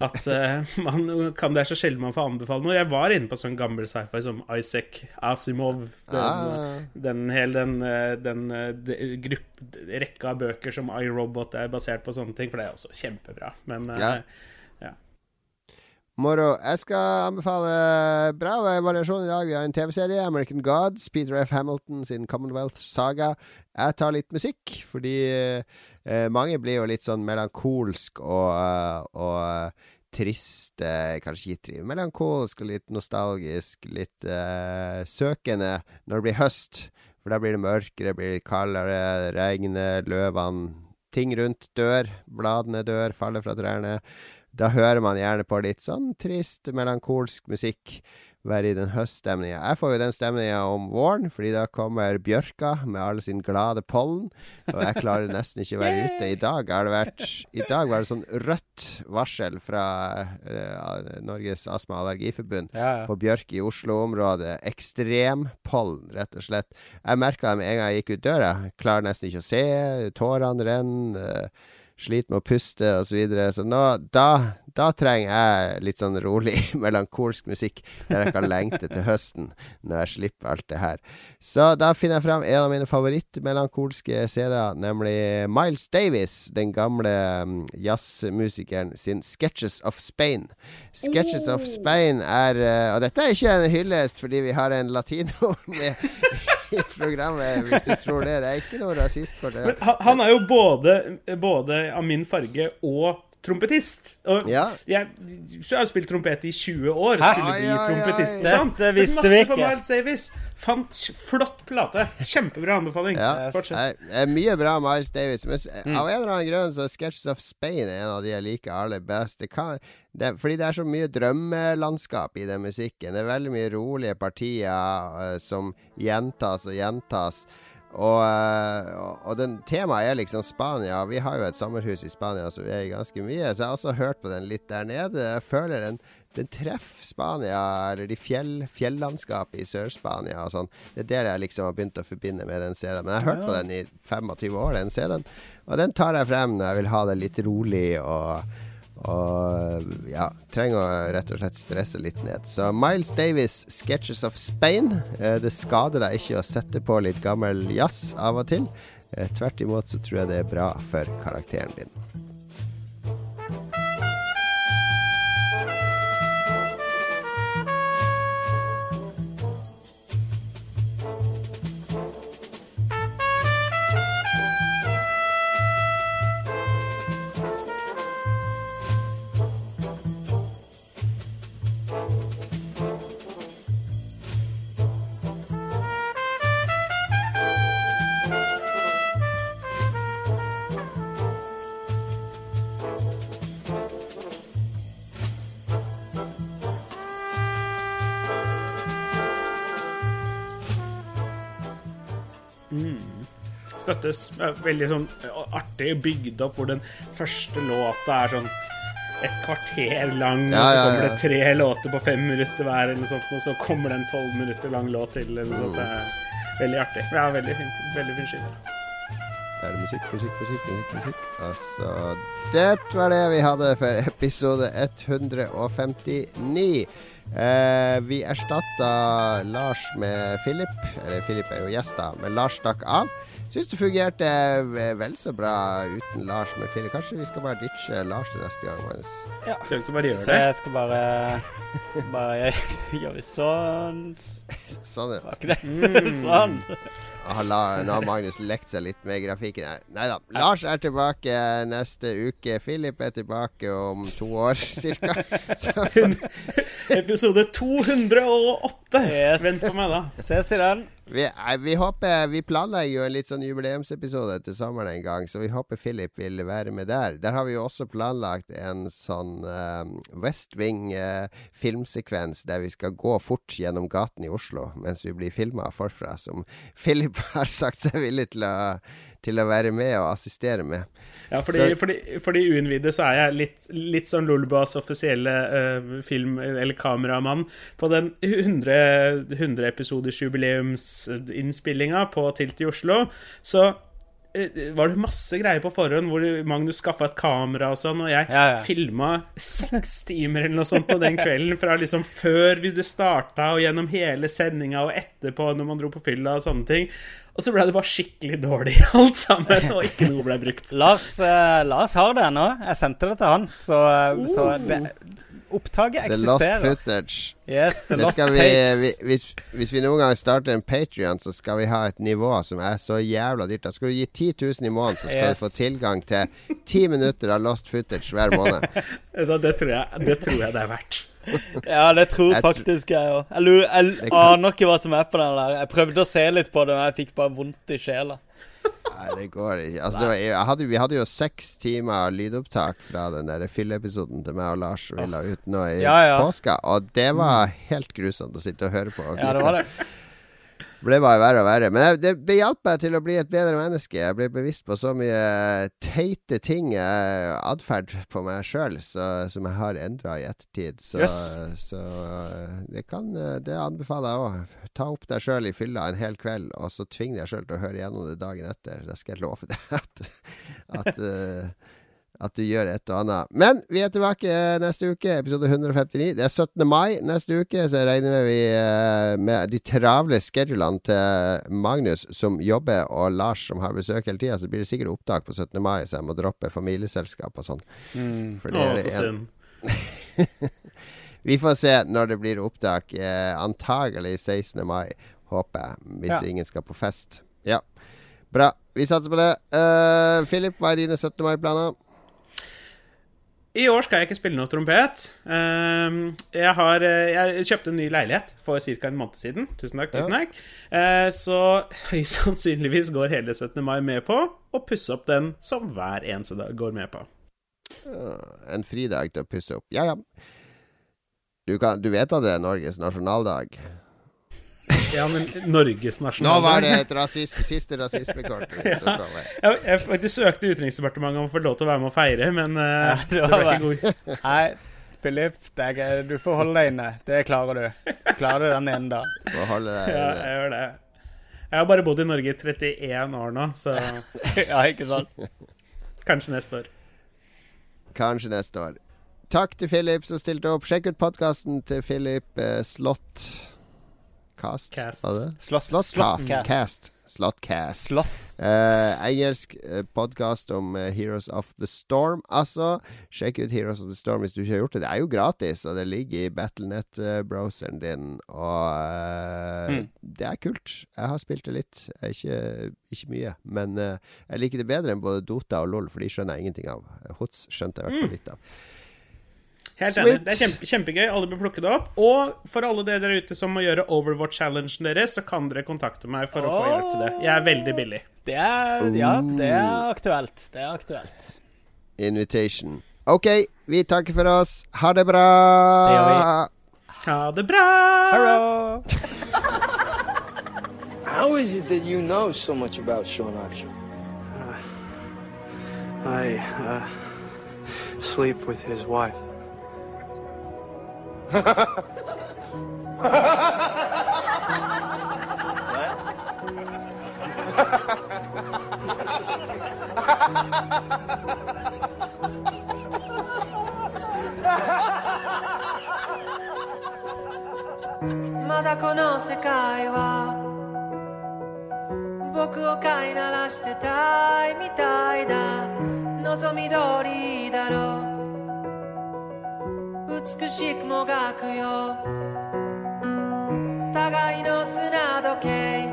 At eh, man kan Det er så sjelden man får anbefale noe. Jeg var inne på sånn gammel sci-fi som Isaac Asimov. Den, Ah. den hele den, eh, den eh, de- grupp, rekka av bøker som iRobot er basert på sånne ting, for det er også kjempebra. Men eh, Ja. Moro. Jeg skal anbefale bra variasjon i dag. Vi har en TV-serie, American Gods, Peter F. Hamilton sin Commonwealth Saga. Jeg tar litt musikk, fordi eh, mange blir jo litt sånn melankolsk og, eh, og eh, trist Kanskje ikke triv, melankolsk og litt nostalgisk, litt eh, søkende når det blir høst. For da blir det mørkere, blir det kaldere, regner, løvene Ting rundt dør, bladene dør, faller fra trærne. Da hører man gjerne på litt sånn trist, melankolsk musikk. Være i den høststemninga. Jeg får jo den stemninga om våren, fordi da kommer bjørka med all sin glade pollen. Og jeg klarer nesten ikke å være ute. I dag har det vært I dag var det sånn rødt varsel fra uh, Norges astma- og allergiforbund Ja, ja. på bjørk i Oslo-området. Ekstrempollen, rett og slett. Jeg merka det med en gang jeg gikk ut døra. Klarer nesten ikke å se. Tårene renner. eh, Sliter med å puste osv. Så, videre. så nå, da, da trenger jeg litt sånn rolig, melankolsk musikk der jeg kan lengte til høsten, når jeg slipper alt det her. Så da finner jeg fram en av mine favorittmelankolske CD-er, nemlig Miles Davis, den gamle mm, jazzmusikeren sin 'Sketches of Spain'. 'Sketches of Spain' er eh, Og dette er ikke en hyllest fordi vi har en latino med i programmet, hvis du tror det. Det er ikke noe rasist for det. Men han, han er jo både, både av min farge og trompetist. Og Ja. jeg, jeg har spilt trompet i 20 år. Hæ? Skulle bli ai, Ja, trompetist. Dette sant? visste Masse vi på ikke. Miles Davis. Fant flott plate. Kjempebra anbefaling. Ja, Fortsett. mye bra Miles Davis. Men Mm. av en eller annen grunn så er Sketches of Spain en av de jeg liker aller best. Det kan, det, fordi det er så mye drømmelandskap i den musikken. Det er veldig mye rolige partier uh, som gjentas og gjentas. Og, eh, og, og den temaet er liksom Spania. Vi har jo et sommerhus i Spania, så vi er i ganske mye. Så jeg har også hørt på den litt der nede. Jeg føler den, den treffer Spania, eller de fjell, fjellandskapet i Sør-Spania og sånn. Det er det jeg liksom har begynt å forbinde med den CD-en. Men jeg har hørt på den i 25 år, den CD-en. Og den tar jeg frem når jeg vil ha det litt rolig og og ja, trenger å rett og slett stresse litt ned. Så Miles Davis' 'Sketches of Spain'. Eh, det skader deg ikke å sette på litt gammel jazz av og til. Eh, tvert imot så tror jeg det er bra for karakteren din. Støttes. Veldig sånn artig bygd opp, hvor den første låta er sånn et kvarter lang, Ja, og så ja, kommer ja. det tre låter på fem minutter hver, eller noe sånt, og så kommer det en tolv minutter lang låt til. Eller noe sånt. Det er veldig artig. Ja, veldig fin, veldig fin skive. Er det musikk, musikk, musikk, musikk, musikk. Altså, det var det vi hadde for episode 159. Eh, vi erstatta Lars med Philip. Eller Philip er jo gjest, da, men Lars stakk av. Syns det fungerte ve- vel så bra uten Lars med fire. Kanskje vi skal bare ditche Lars til neste gang, Ja. Skal vi ikke bare gjøre det? jeg skal bare, bare gjøre det sånn Sånn, ja. Det sånn? Ah, la- Nå har Magnus lekt seg litt med grafikken her. Nei da. Lars er tilbake neste uke. Philip er tilbake om to år cirka. Episode 208! Yes. Vent på meg, da. Ses i den. Vi, vi håper Vi planlegger jo en litt sånn jubileumsepisode til sommeren en gang, så vi håper Philip vil være med der. Der har vi jo også planlagt en sånn uh, West Wing-filmsekvens filmsekvens der vi skal gå fort gjennom gaten i Oslo mens vi blir filma forfra, som Philip har sagt seg villig til å, til å være med og assistere med. Ja, fordi, Så- fordi, fordi uinnvidde så er jeg litt, litt sånn Lulbas offisielle uh, film- eller kameramann på den 100, 100 episoders jubileumsinnspillinga på Tilt i Oslo. Så var det masse greier på forhånd hvor Magnus skaffa et kamera og sånn, og jeg Ja, ja. filma seks timer eller noe sånt på den kvelden. Fra liksom før vi starta, og gjennom hele sendinga og etterpå når man dro på fylla og sånne ting. Og så ble det bare skikkelig dårlig alt sammen, og ikke noe ble brukt. Lars, uh, Lars har det ennå. Jeg sendte det til han, så, så det, opptaket The lost footage. Yes, the lost vi, vi, hvis, hvis vi noen gang starter en Patrion, så skal vi ha et nivå som er så jævla dyrt. Da skal du gi 10 000 i måneden, så skal Yes. du få tilgang til 10 minutter av lost footage hver måned. Det, tror jeg, det tror jeg det er verdt. Ja, det tror Jeg faktisk jeg òg. Jeg, jeg aner ikke hva som er på den der. Jeg prøvde å se litt på det, men jeg fikk bare vondt i sjela. Nei, det går ikke. Altså, det var, hadde, vi hadde jo seks timer lydopptak fra den fylleepisoden til meg og Lars vi la ut nå i Ja, ja. påska, og det var helt grusomt å sitte og høre på. Ja, det var det. Ble bare verre og verre. Men det, det hjalp meg til å bli et bedre menneske. Jeg ble bevisst på så mye teite ting, eh, atferd på meg sjøl, som jeg har endra i ettertid. Så, Yes. så eh, det kan eh, Det anbefaler jeg òg. Ta opp deg sjøl i fylla en hel kveld, og så tving deg sjøl til å høre gjennom det dagen etter. Da skal jeg love deg at, at at du gjør et og annet. Men vi er tilbake neste uke, episode 159. Det er 17. mai neste uke, så regner vi eh, med de travle schedulene til Magnus som jobber, og Lars som har besøk hele tida, så blir det sikkert opptak på 17. mai, så jeg må droppe familieselskap og sånn. Mm. For det Å, er så en- synd. Vi får se når det blir opptak. Eh, antagelig 16. mai, håper jeg, hvis Ja. ingen skal på fest. Ja. Bra. Vi satser på det. Uh, Philip, hva er dine 17. mai-planer? I år skal jeg ikke spille noe trompet. Ehm, jeg, har, eh, jeg kjøpte en ny leilighet for ca. en måned siden. Tusen takk. tusen takk Eh, Så høyst sannsynligvis går hele 17. mai med på å pusse opp den som hver eneste dag går med på. Øh, en fridag til å pusse opp. Ja, ja. Du, kan, du vet at det er Norges nasjonaldag? Ja, men Norges Nå var det et rasisme, siste rasismekort. ja. Jeg, jeg faktisk søkte Utenriksdepartementet om å få lov til å være med og feire, men uh, Ja, det det ble ikke god. Nei, Philip, er, du får holde deg inne. Det klarer du. Klarer du den ene dagen. Må holde deg Ja, jeg gjør det. Jeg har bare bodd i Norge i 31 år nå, så Ja, ikke sant? kanskje neste år. Kanskje neste år. Takk til Philip som stilte opp. Sjekk ut podkasten til Philip eh, Slott Cast. Cast. Var det? Slott, Slott Cast. Cast. Slottcast. Sloth. Eh, engelsk eh, podkast om eh, Heroes of the Storm. Altså, sjekk ut Heroes of the Storm hvis du ikke har gjort det. Det er jo gratis, og det ligger i Battlenet-browseren din. Og uh, Mm. det er kult. Jeg har spilt det litt. Ikke, ikke mye. Men uh, jeg liker det bedre enn både Dota og LOL, for de skjønner jeg ingenting av. Hots skjønte jeg i hvert fall litt av. Helt Sweet. enig. Det er kjempe, kjempegøy. Alle bør plukke det opp. Og for alle dere der ute som må gjøre Overwatch-challengen deres, så kan dere kontakte meg for å få hjelp til det. Jeg er veldig billig. Det er Ja, det er aktuelt. Det er aktuelt. Invitation. OK, vi takker for oss. Ha det bra! Det gjør vi. Ha det bra! Hello. How is it that you know so much about Sean Archer? I uh, sleep with his wife.「まだこの世界は僕を飼いならしてたいみたいだ。望み通りだろう。美しくもがくよ。互いの砂時計。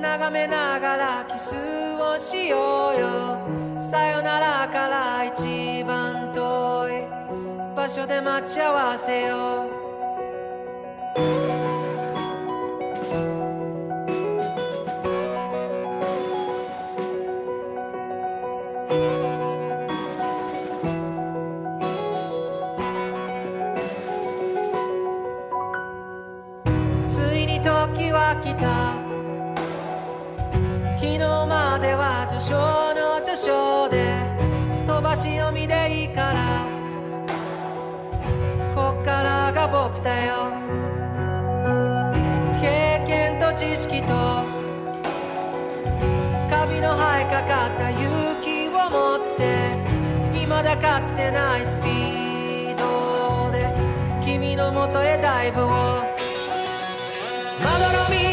眺めながらキスをしようよ。さよならから一番遠い場所で待ち合わせよう。時は来た。昨日までは序章の序章で飛ばし読みでいいから。こっからが僕だよ。経験と知識と考髪の生えかかった勇気を持って未だかつてないスピードで君のもとへダイブを。まどろみ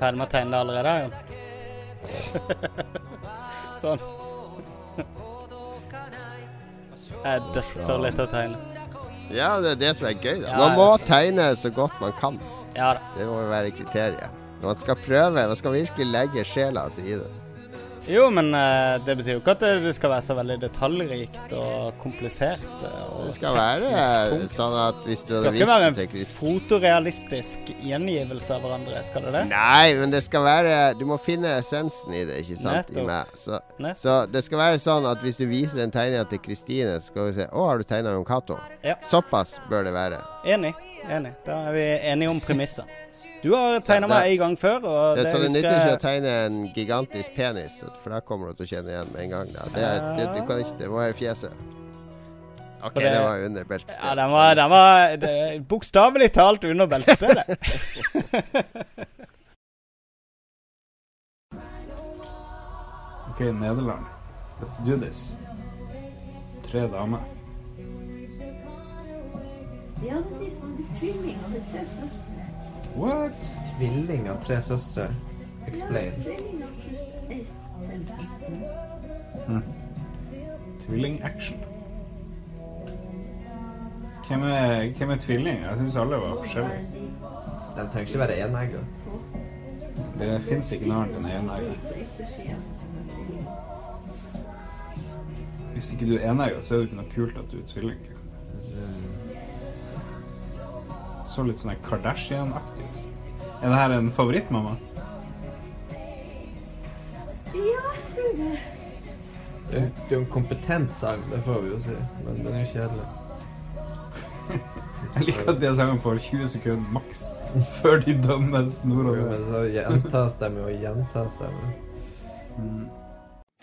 ferdig med å tegne det allerede. Sånn. Jeg dødsdårlig litt å tegne. Ja, det er det som er gøy. da Ja, Man må tegne så godt man kan. Ja da. Det må jo være kriteriet. Man skal prøve, man skal virkelig legge sjela si i det. Jo, men eh, det betyr jo ikke at det, det skal være så veldig detaljrikt og komplisert. eh, Og Det skal være tungt. sånn at hvis du Det hadde skal ikke være en fotorealistisk gjengivelse av hverandre, skal det det? Nei, men det skal være Du må finne essensen i det, ikke sant? Så, så det skal være sånn at hvis du viser den tegninga til Kristine, så skal hun se Å, har du tegna Jon Cato? Ja. Såpass bør det være. Enig. enig. Da er vi enige om premisset. Du har tegna meg en gang før, og Det, det, så det nytter ikke å tegne en gigantisk penis, for da kommer du til å kjenne igjen med en gang. Da. Det, det, du kan ikke, det må være fjeset. OK, det- det var under beltestedet. Ja, den var, den var bokstavelig talt under beltestedet. OK, Nederland. Let's do this. Tre damer. Ja, det er de som hadde tvillinger, det er søstre. What? Tvilling av tre søstre. Explain. Til søster. Tvilling-action. Hvem er, hvem er tvilling? Jeg syns alle var forskjellige. De trenger ikke være enegga. Det fins ikke noe annet enn enegger. Hvis ikke du er enegger, så er det ikke noe kult at du er tvilling. Liksom. Så litt sånn Kardashian-aktig ut. Er det her en favoritt, mamma? Ja, jeg tror det. Det er det er jo en kompetent sang, det får vi jo si, men den er jo kjedelig. Jeg liker at de sangene får 20 sekunder maks før de dømmes Jo, nordover. men så gjentas de og gjentas dem.